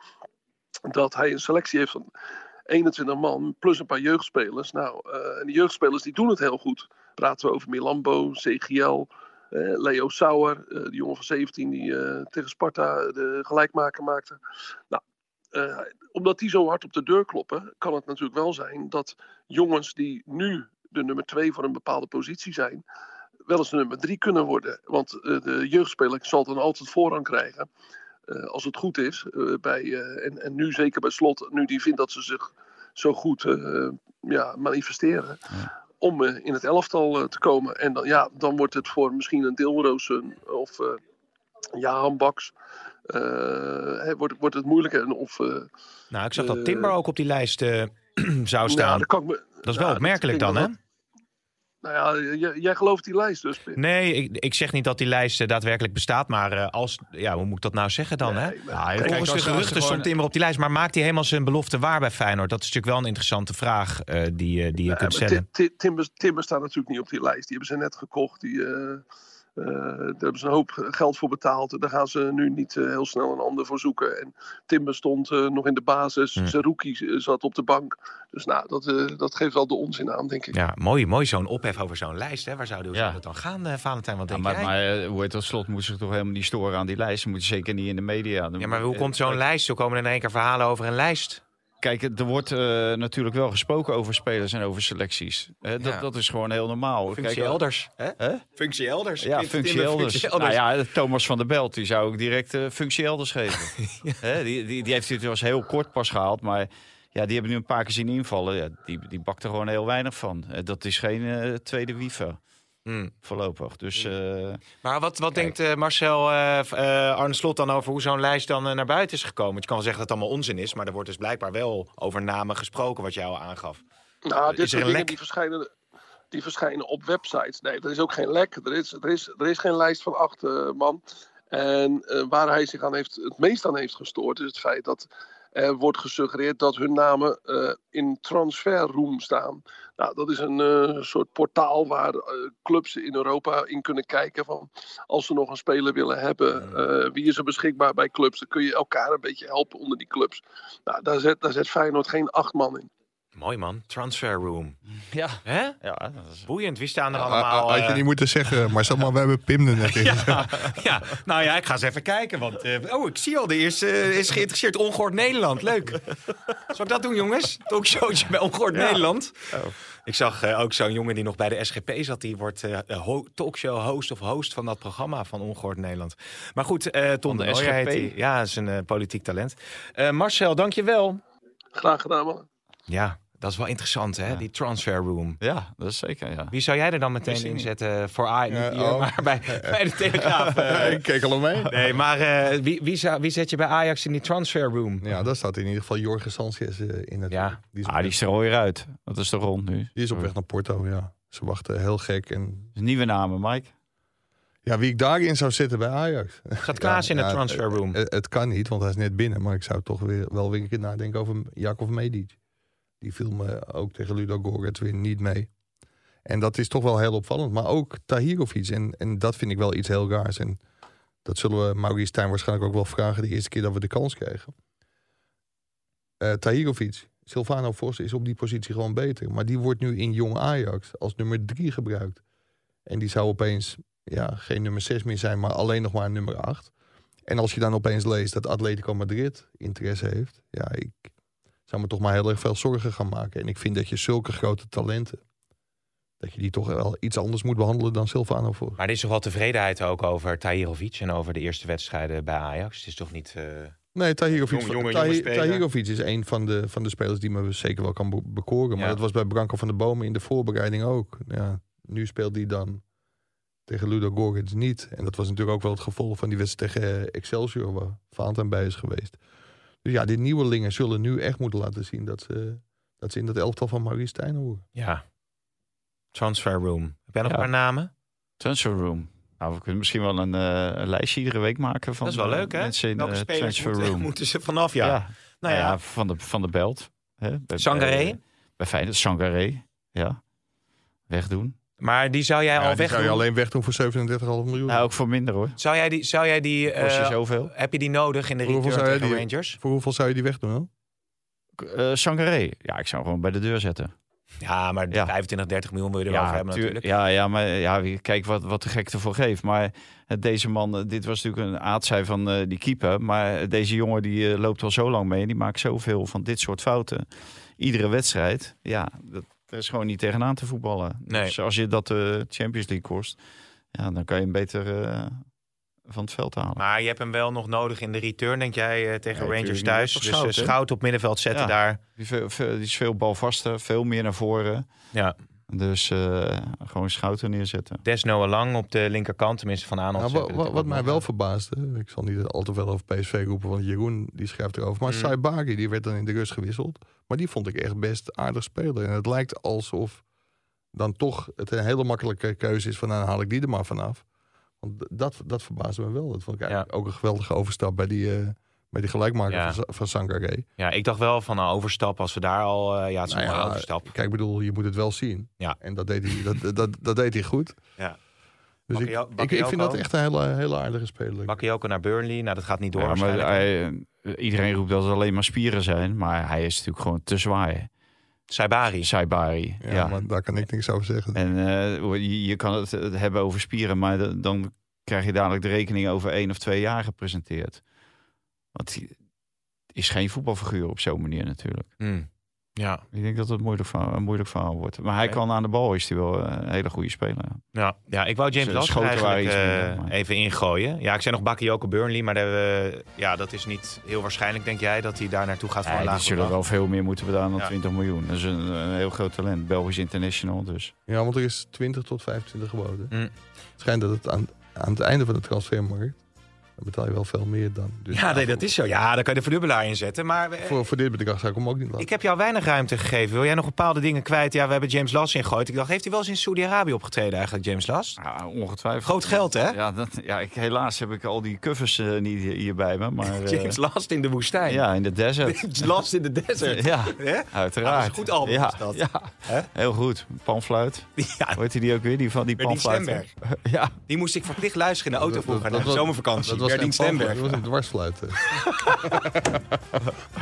dat hij een selectie heeft van 21 man plus een paar jeugdspelers. Nou, eh, en die jeugdspelers die doen het heel goed. Praten we over Milambo, CGL, Leo Sauer, eh, die jongen van 17 die eh, tegen Sparta de gelijkmaker maakte. Nou, eh, omdat die zo hard op de deur kloppen, kan het natuurlijk wel zijn dat jongens die nu de nummer 2 voor een bepaalde positie zijn, wel eens nummer 3 kunnen worden. Want eh, de jeugdspeler zal dan altijd voorrang krijgen. eh, als het goed is. eh, bij, eh, en, en nu zeker bij slot, nu die vindt dat ze zich zo goed eh, ja, manifesteren. Om eh, in het elftal eh, te komen. En dan, ja, dan wordt het voor misschien een Deelroosen of eh Jahan Baks. wordt, wordt het moeilijker. Of, Nou, ik zag dat Timber ook op die lijst zou nou, staan. dat, me- is wel opmerkelijk ik dan, hè? Nou ja, jij, jij gelooft die lijst dus, Pim. Nee, ik, ik zeg niet dat die lijst eh, daadwerkelijk bestaat, maar eh, als, ja, hoe moet ik dat nou zeggen dan? hè? Nee, maar- Ja, kijk, Volgens de geruchten gewoon- stond Timber op die lijst, maar maakt hij helemaal zijn belofte waar bij Feyenoord? Dat is natuurlijk wel een interessante vraag eh, die, die je kunt stellen. Ti- Ti- Timber, Timber staat natuurlijk niet op die lijst. Die hebben ze net gekocht. Die, eh, daar hebben ze een hoop geld voor betaald. Daar gaan ze nu niet eh, heel snel een ander voor zoeken. En Timber stond eh, nog in de basis. Zerouki eh, zat op de bank. Dus nou, dat, eh, dat geeft wel de onzin aan, denk ik. Ja, mooi, mooi zo'n ophef over zo'n lijst. Hè? Waar zou, hoe Ja. zou dat dan gaan, eh, Valentijn? Wat Ja, denk maar jij? maar hoe heet dat slot moet zich toch helemaal niet storen aan die lijst. Ze moeten zeker niet in de media. ja, maar hoe komt zo'n lijst? Zo komen er in één keer verhalen over een lijst. Kijk, er wordt eh, natuurlijk wel gesproken over spelers en over selecties. Hè, dat, Ja. dat is gewoon heel normaal. Functie Kijk, elders. Hè? Functie elders. Ja, functie elders. functie Nou ja, Thomas van der Belt, die zou ik direct eh, functie elders geven. Die, die, die heeft het was heel kort pas gehaald, maar ja, die hebben nu een paar keer zien invallen. Ja, die, die bakt er gewoon heel weinig van. Eh, dat is geen tweede wifa Hmm. voorlopig. Dus eh, Maar wat, wat Kijk. denkt eh, Marcel eh, eh, Arne Slot dan over hoe zo'n lijst dan naar buiten is gekomen? Want je kan wel zeggen dat het allemaal onzin is, maar er wordt dus blijkbaar wel over namen gesproken, wat jij al aangaf. Nou, Is dit er een dingen lek? die verschijnen, die verschijnen op websites. Nee, er is ook geen lek. Er is, er is, er is geen lijst van acht man. En eh, waar hij zich aan heeft, het meest aan heeft gestoord, is het feit dat er wordt gesuggereerd dat hun namen eh, in transferroom staan. Nou, dat is een eh, soort portaal waar eh, clubs in Europa in kunnen kijken van als ze nog een speler willen hebben, eh, wie is er beschikbaar bij clubs? Dan kun je elkaar een beetje helpen onder die clubs. Nou, daar zet, daar zet Feyenoord geen acht man in. Mooi man, transfer room. ja, Hè? ja, dat is... Boeiend, wie staan er Ah, allemaal? Had je eh, niet moeten zeggen, maar zeg maar, we hebben Pim er net in. ja, ja, nou ja, ik ga eens even kijken. Want, eh, oh, ik zie al, de eerste eh, is geïnteresseerd. Ongehoord Nederland, leuk. Zal ik dat doen, jongens? Talkshowtje bij Ongehoord Nederland. Ik zag ook zo'n jongen die nog bij de SGP zat. Die wordt eh, ho- talkshow host of host van dat programma van Ongehoord Nederland. Maar goed, eh Ton Van de de Nooijer heet SGP? hij. Ja, is een eh, politiek talent. Eh, Marcel, dankjewel. Graag gedaan, man. Ja, dat is wel interessant, hè? Die transfer room. Ja, dat is zeker, ja. Wie zou jij er dan meteen niet. inzetten voor A? Niet Ja, hier, oh. maar bij, bij de Telegraaf. eh. ik keek al omheen. Nee, maar eh, wie, wie, zou, wie zet je bij Ajax in die transfer room? Ja, daar staat in ieder geval Jorge Sanchez eh, in. Het, Ja. die, is Ah, die is er alweer uit. Dat is de rond nu. die is op weg naar Porto, ja. Ze wachten heel gek. En Nieuwe namen, Mike. ja, wie ik daarin zou zetten bij Ajax. Gaat Klaas in de transfer room? Het, het kan niet, want hij is net binnen. Maar ik zou toch weer, wel weer een keer nadenken over Jakov Medic. Die viel me ook tegen Ludo Gorets weer niet mee. En dat is toch wel heel opvallend. Maar ook Tahirovic. En, en dat vind ik wel iets heel raars. En dat zullen we Maurice Stijn waarschijnlijk ook wel vragen... de eerste keer dat we de kans kregen. Eh Tahirovic, Silvano Vos is op die positie gewoon beter. Maar die wordt nu in jong Ajax als nummer drie gebruikt. En die zou opeens ja, geen nummer 6 meer zijn, maar alleen nog maar nummer 8. En als je dan opeens leest dat Atletico Madrid interesse heeft, ja, ik zou me toch maar heel erg veel zorgen gaan maken. En ik vind dat je zulke grote talenten, dat je die toch wel iets anders moet behandelen dan Silvano voor. Maar er is toch wel tevredenheid ook over Tahirovic en over de eerste wedstrijden bij Ajax. Het is toch niet... eh, Nee, Tahirovic, Jonge- jonge- Tahi- jonge speler. Tahirovic is een van de, van de spelers die me zeker wel kan be- bekoren. Maar Ja. dat was bij Branko van der Bomen in de voorbereiding ook. Ja, nu speelt hij dan tegen Ludo Gorgits niet. En dat was natuurlijk ook wel het gevolg van die wedstrijd tegen Excelsior... waar Valentijn bij is geweest. Dus ja, die nieuwelingen zullen nu echt moeten laten zien... dat ze, dat ze in dat elftal van Maurice Stijn horen. ja. Transfer room. Heb jij nog Ja. een paar namen? Transfer room. Nou, we kunnen misschien wel een, eh, een lijstje iedere week maken van dat is wel eh, leuk, hè? mensen in Welke de spelers transfer moeten, room. moeten ze vanaf, ja. ja. Nou ja, van, de, van de Belt. Hè? Bij, Sangaré? Bij, bij Feyenoord, Sangaré. Ja. Wegdoen. Maar die zou jij Ja, al weg zou je alleen wegdoen voor 37,5 miljoen. Nou, ook voor minder hoor. Zou jij die, zou jij die Kost je eh, zoveel. heb je die nodig in de return tegen die- Rangers? Voor hoeveel zou je die wegdoen dan? Eh Sangaré. Ja, ik zou hem gewoon bij de deur zetten. Ja, maar Ja. 25, 30 miljoen wil je erover ja, hebben tuur- natuurlijk. Ja, ja, maar ja, kijk wat, wat de gek ervoor geeft. Maar eh, deze man, eh, dit was natuurlijk een aardzij van eh, die keeper. Maar deze jongen die loopt al zo lang mee. En die maakt zoveel van dit soort fouten. Iedere wedstrijd. Ja, dat, is gewoon niet tegenaan te voetballen. Nee. Dus als je dat de Champions League kost. Ja, dan kan je hem beter eh, van het veld halen. Maar je hebt hem wel nog nodig in de return, denk jij, eh, tegen Ja, Rangers thuis. Dus eh, Schout? Schout op middenveld zetten Ja. daar. Die, veel, veel- die is veel balvaster, veel meer naar voren. Ja. Dus eh, gewoon schouten neerzetten. Desno lang op de linkerkant, tenminste van Aanholt. Nou, wa- wa- wat, mij wel verbaasde, ik zal niet al te veel over PSV roepen, want Jeroen die schrijft erover. Maar Mm. Saibagi die werd dan in de rust gewisseld. Maar die vond ik echt best aardig spelen. En het lijkt alsof dan toch het een hele makkelijke keuze is van nou, dan haal ik die er maar vanaf. Want dat, dat verbaasde me wel. Dat vond ik eigenlijk ook een geweldige overstap bij die, eh, bij die gelijkmaker Ja. van, van Sangaré. Ja, ik dacht wel van een overstap, als we daar al... eh, ja, het is Nou wel ja, overstap. Kijk, ik bedoel, je moet het wel zien. Ja. En dat deed hij, dat, dat, dat deed hij goed. Ja. Dus ik, ik, ik vind dat echt een hele, hele aardige speler. Bakayoko naar Burnley, nou dat gaat niet door Ja, maar hij, eh, iedereen roept dat het alleen maar spieren zijn. Maar hij is natuurlijk gewoon te zwaar. Saibari. Saibari. Ja, Ja, maar daar kan ik niks over zeggen. En eh, je, je kan het hebben over spieren, maar de- dan krijg je dadelijk de rekening over één of twee jaar gepresenteerd. Want hij is geen voetbalfiguur op zo'n manier natuurlijk. Hmm. Ja. Ik denk dat het moeilijk verhaal, een moeilijk verhaal wordt. Maar hij kan aan de bal, is hij wel eh, een hele goede speler. Ja, ja, ik wou James waren eigenlijk eh, even ingooien. Ja, ik zei nog Bakayoko Burnley, maar daar, eh, ja, dat is niet heel waarschijnlijk, denk jij, dat hij daar naartoe gaat voor Ja, een laag zullen wel veel meer moeten betalen dan Ja. 20 miljoen. Dat is een, een heel groot talent. Belgisch international dus. Ja, want er is 20 tot 25 geboden. Mm. Het schijnt dat het aan, aan het einde van de transfermarkt... dan betaal je wel veel meer dan. Dus Ja, nee, dat is zo. Ja, daar kan je de verdubbelaar in zetten. Maar eh, Voor, voor dit bedrag zou ik hem ook niet laten. ik heb jou weinig ruimte gegeven. Wil jij nog bepaalde dingen kwijt? Ja, we hebben James Last ingegooid. Ik dacht, heeft hij wel eens in Saudi-Arabië opgetreden eigenlijk, James Last? Ja, ongetwijfeld. Groot geld, hè? Ja, dat, ja ik, helaas heb ik al die covers eh, niet hier, hier bij me. Maar, eh, James Last in de woestijn. Ja, in de desert. James Last in de desert. ja, Hè? uiteraard. Ah, dat is een goed album, Ja, is dat. ja. Hè? heel goed. Panfluit. Ja, Hoe heet die ook weer? Die van die panfluit. Stemberg. Ja. Die moest ik verplicht luisteren in de auto Dat- dat- vroeger dat naar de zomervakantie. Dat was Berdien Stemberg. Dat was een dwarsfluit.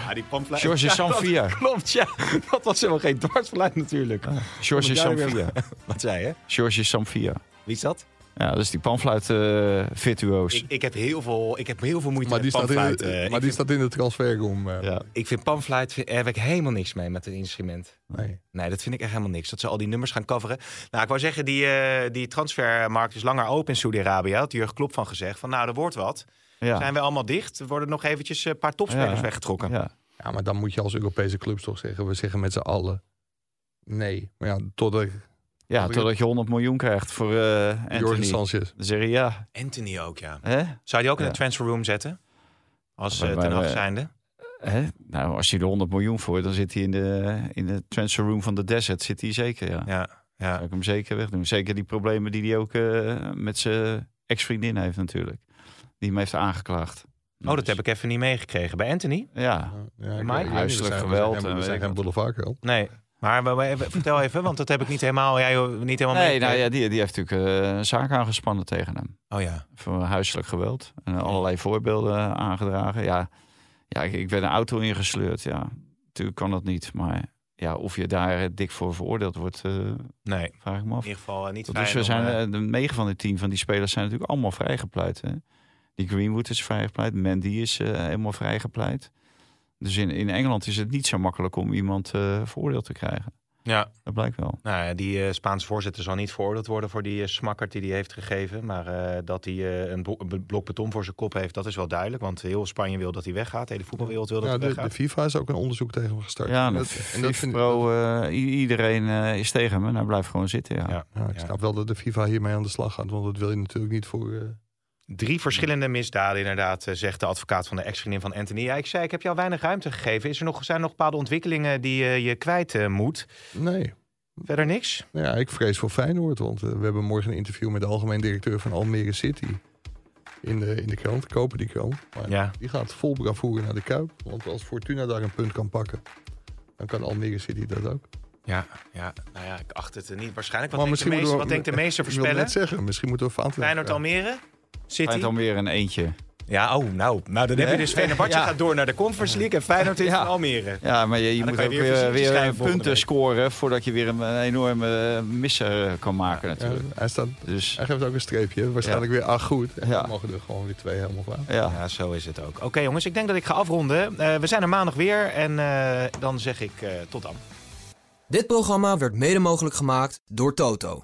Ja, die pamflet. George Ja, Sanfia. dat Klopt, ja. Dat was helemaal geen dwarsfluit natuurlijk. George Kom ik daar Samfia. Wat zei je? George Samfia. Wie is dat? Ja, dat is die panfluit eh virtuoos. Ik, ik, heb heel veel, ik heb heel veel moeite Maar die met staat in, maar die vind, staat in de transferroom. eh. ja. ik vind pamfluit vind- heb ik helemaal niks mee met het instrument. Nee. Nee, dat vind ik echt helemaal niks. Dat ze al die nummers gaan coveren. Nou, ik wou zeggen, die, eh, die transfermarkt is langer open in Saudi-Arabië. Had Jurgen Klopp van gezegd. Van nou, er wordt wat. Ja. Zijn we allemaal dicht? Er worden nog eventjes een paar topspelers Ja. weggetrokken. Ja. Ja, maar dan moet je als Europese clubs toch zeggen... we zeggen met z'n allen nee. Maar ja, totdat ja, totdat je 100 miljoen krijgt voor eh Jorge Anthony. Sanchez... Dan zeg je ja. Anthony ook, ja. Hè? Zou je die ook in de transfer room zetten? Als uh, ten zijnde? Hè? Nou, als je er 100 miljoen voor, dan zit hij in de, in de transfer room van de Desert. Zit hij zeker, ja. Ja, ja. Zou ik hem zeker wegdoen. Zeker die problemen die hij ook eh, met zijn ex-vriendin heeft natuurlijk. Die hem heeft aangeklaagd. Oh, dat heb ik even niet meegekregen. Bij Anthony? Ja, Ja, Mike? Huiselijk geweld, We zijn, geen wat. boulevardkrant. Nee. Maar we- vertel even, want dat heb ik niet helemaal, jij niet helemaal nee, nou ja, die, die heeft natuurlijk eh, een zaak aangespannen tegen hem. Oh ja. Voor huiselijk geweld. En allerlei voorbeelden aangedragen. Ja, ja ik, ik werd een auto ingesleurd. Ja, natuurlijk kan dat niet. Maar ja, of je daar eh, dik voor veroordeeld wordt, eh, Nee, vraag ik me af. in ieder geval niet Dus we zijn, de negen van de tien van die spelers zijn natuurlijk allemaal vrijgepleit. Hè? Die Greenwood is vrijgepleit, Mandy is helemaal vrijgepleit. Dus in, in Engeland is het niet zo makkelijk om iemand eh veroordeeld te krijgen. ja, Dat blijkt wel. Nou ja, die eh, Spaanse voorzitter zal niet veroordeeld worden voor die uh, smakkert die hij heeft gegeven. Maar uh, dat hij uh, een, een, blok beton voor zijn kop heeft, dat is wel duidelijk. Want heel Spanje wil dat hij weggaat. De hele voetbalwereld wil dat ja, hij de, weggaat. De FIFA is ook een onderzoek tegen hem gestart. Ja, en dat, dat, en dat vind pro, uh, iedereen uh, is tegen hem en hij blijft gewoon zitten. Ja. Ja, ja, ik snap wel dat de FIFA hiermee aan de slag gaat. Want dat wil je natuurlijk niet voor... Drie verschillende misdaden, inderdaad, eh, zegt de advocaat van de ex-vriendin van Anthony. Ja, ik zei, ik heb jou weinig ruimte gegeven. Is er nog, zijn er nog bepaalde ontwikkelingen die uh, je kwijt uh, moet? Nee. Verder niks? Ja, ik vrees voor Feyenoord. Want we hebben morgen een interview met de algemeen directeur van Almere City. In de, in de krant, kopen die krant. Maar ja. Die gaat vol bravoure naar de Kuip. Want als Fortuna daar een punt kan pakken, dan kan Almere City dat ook. Ja, ja, nou ja, ik acht het niet waarschijnlijk. Wat, denkt de, meeste, we, wat denkt de meeste voorspellen? Ik wil net zeggen, misschien moeten we Vaantwerp Feyenoord Almere? City? Feyenoord Almere een eentje. Ja, oh, nou, nou dan heb je dus Fenerbahce ja. gaat door naar de Conference League en Feyenoord in ja. Almere. Ja, maar je, je moet ook weer, weer, weer punten scoren voordat je weer een, een enorme misser kan maken natuurlijk. Ja, hij, staat, dus. hij geeft ook een streepje, waarschijnlijk weer acht goed. En dan mogen er gewoon weer twee helemaal van. Ja. ja, zo is het ook. Oké okay, jongens, ik denk dat ik ga afronden. Uh, we zijn er maandag weer en uh, dan zeg ik uh, tot dan. Dit programma werd mede mogelijk gemaakt door Toto.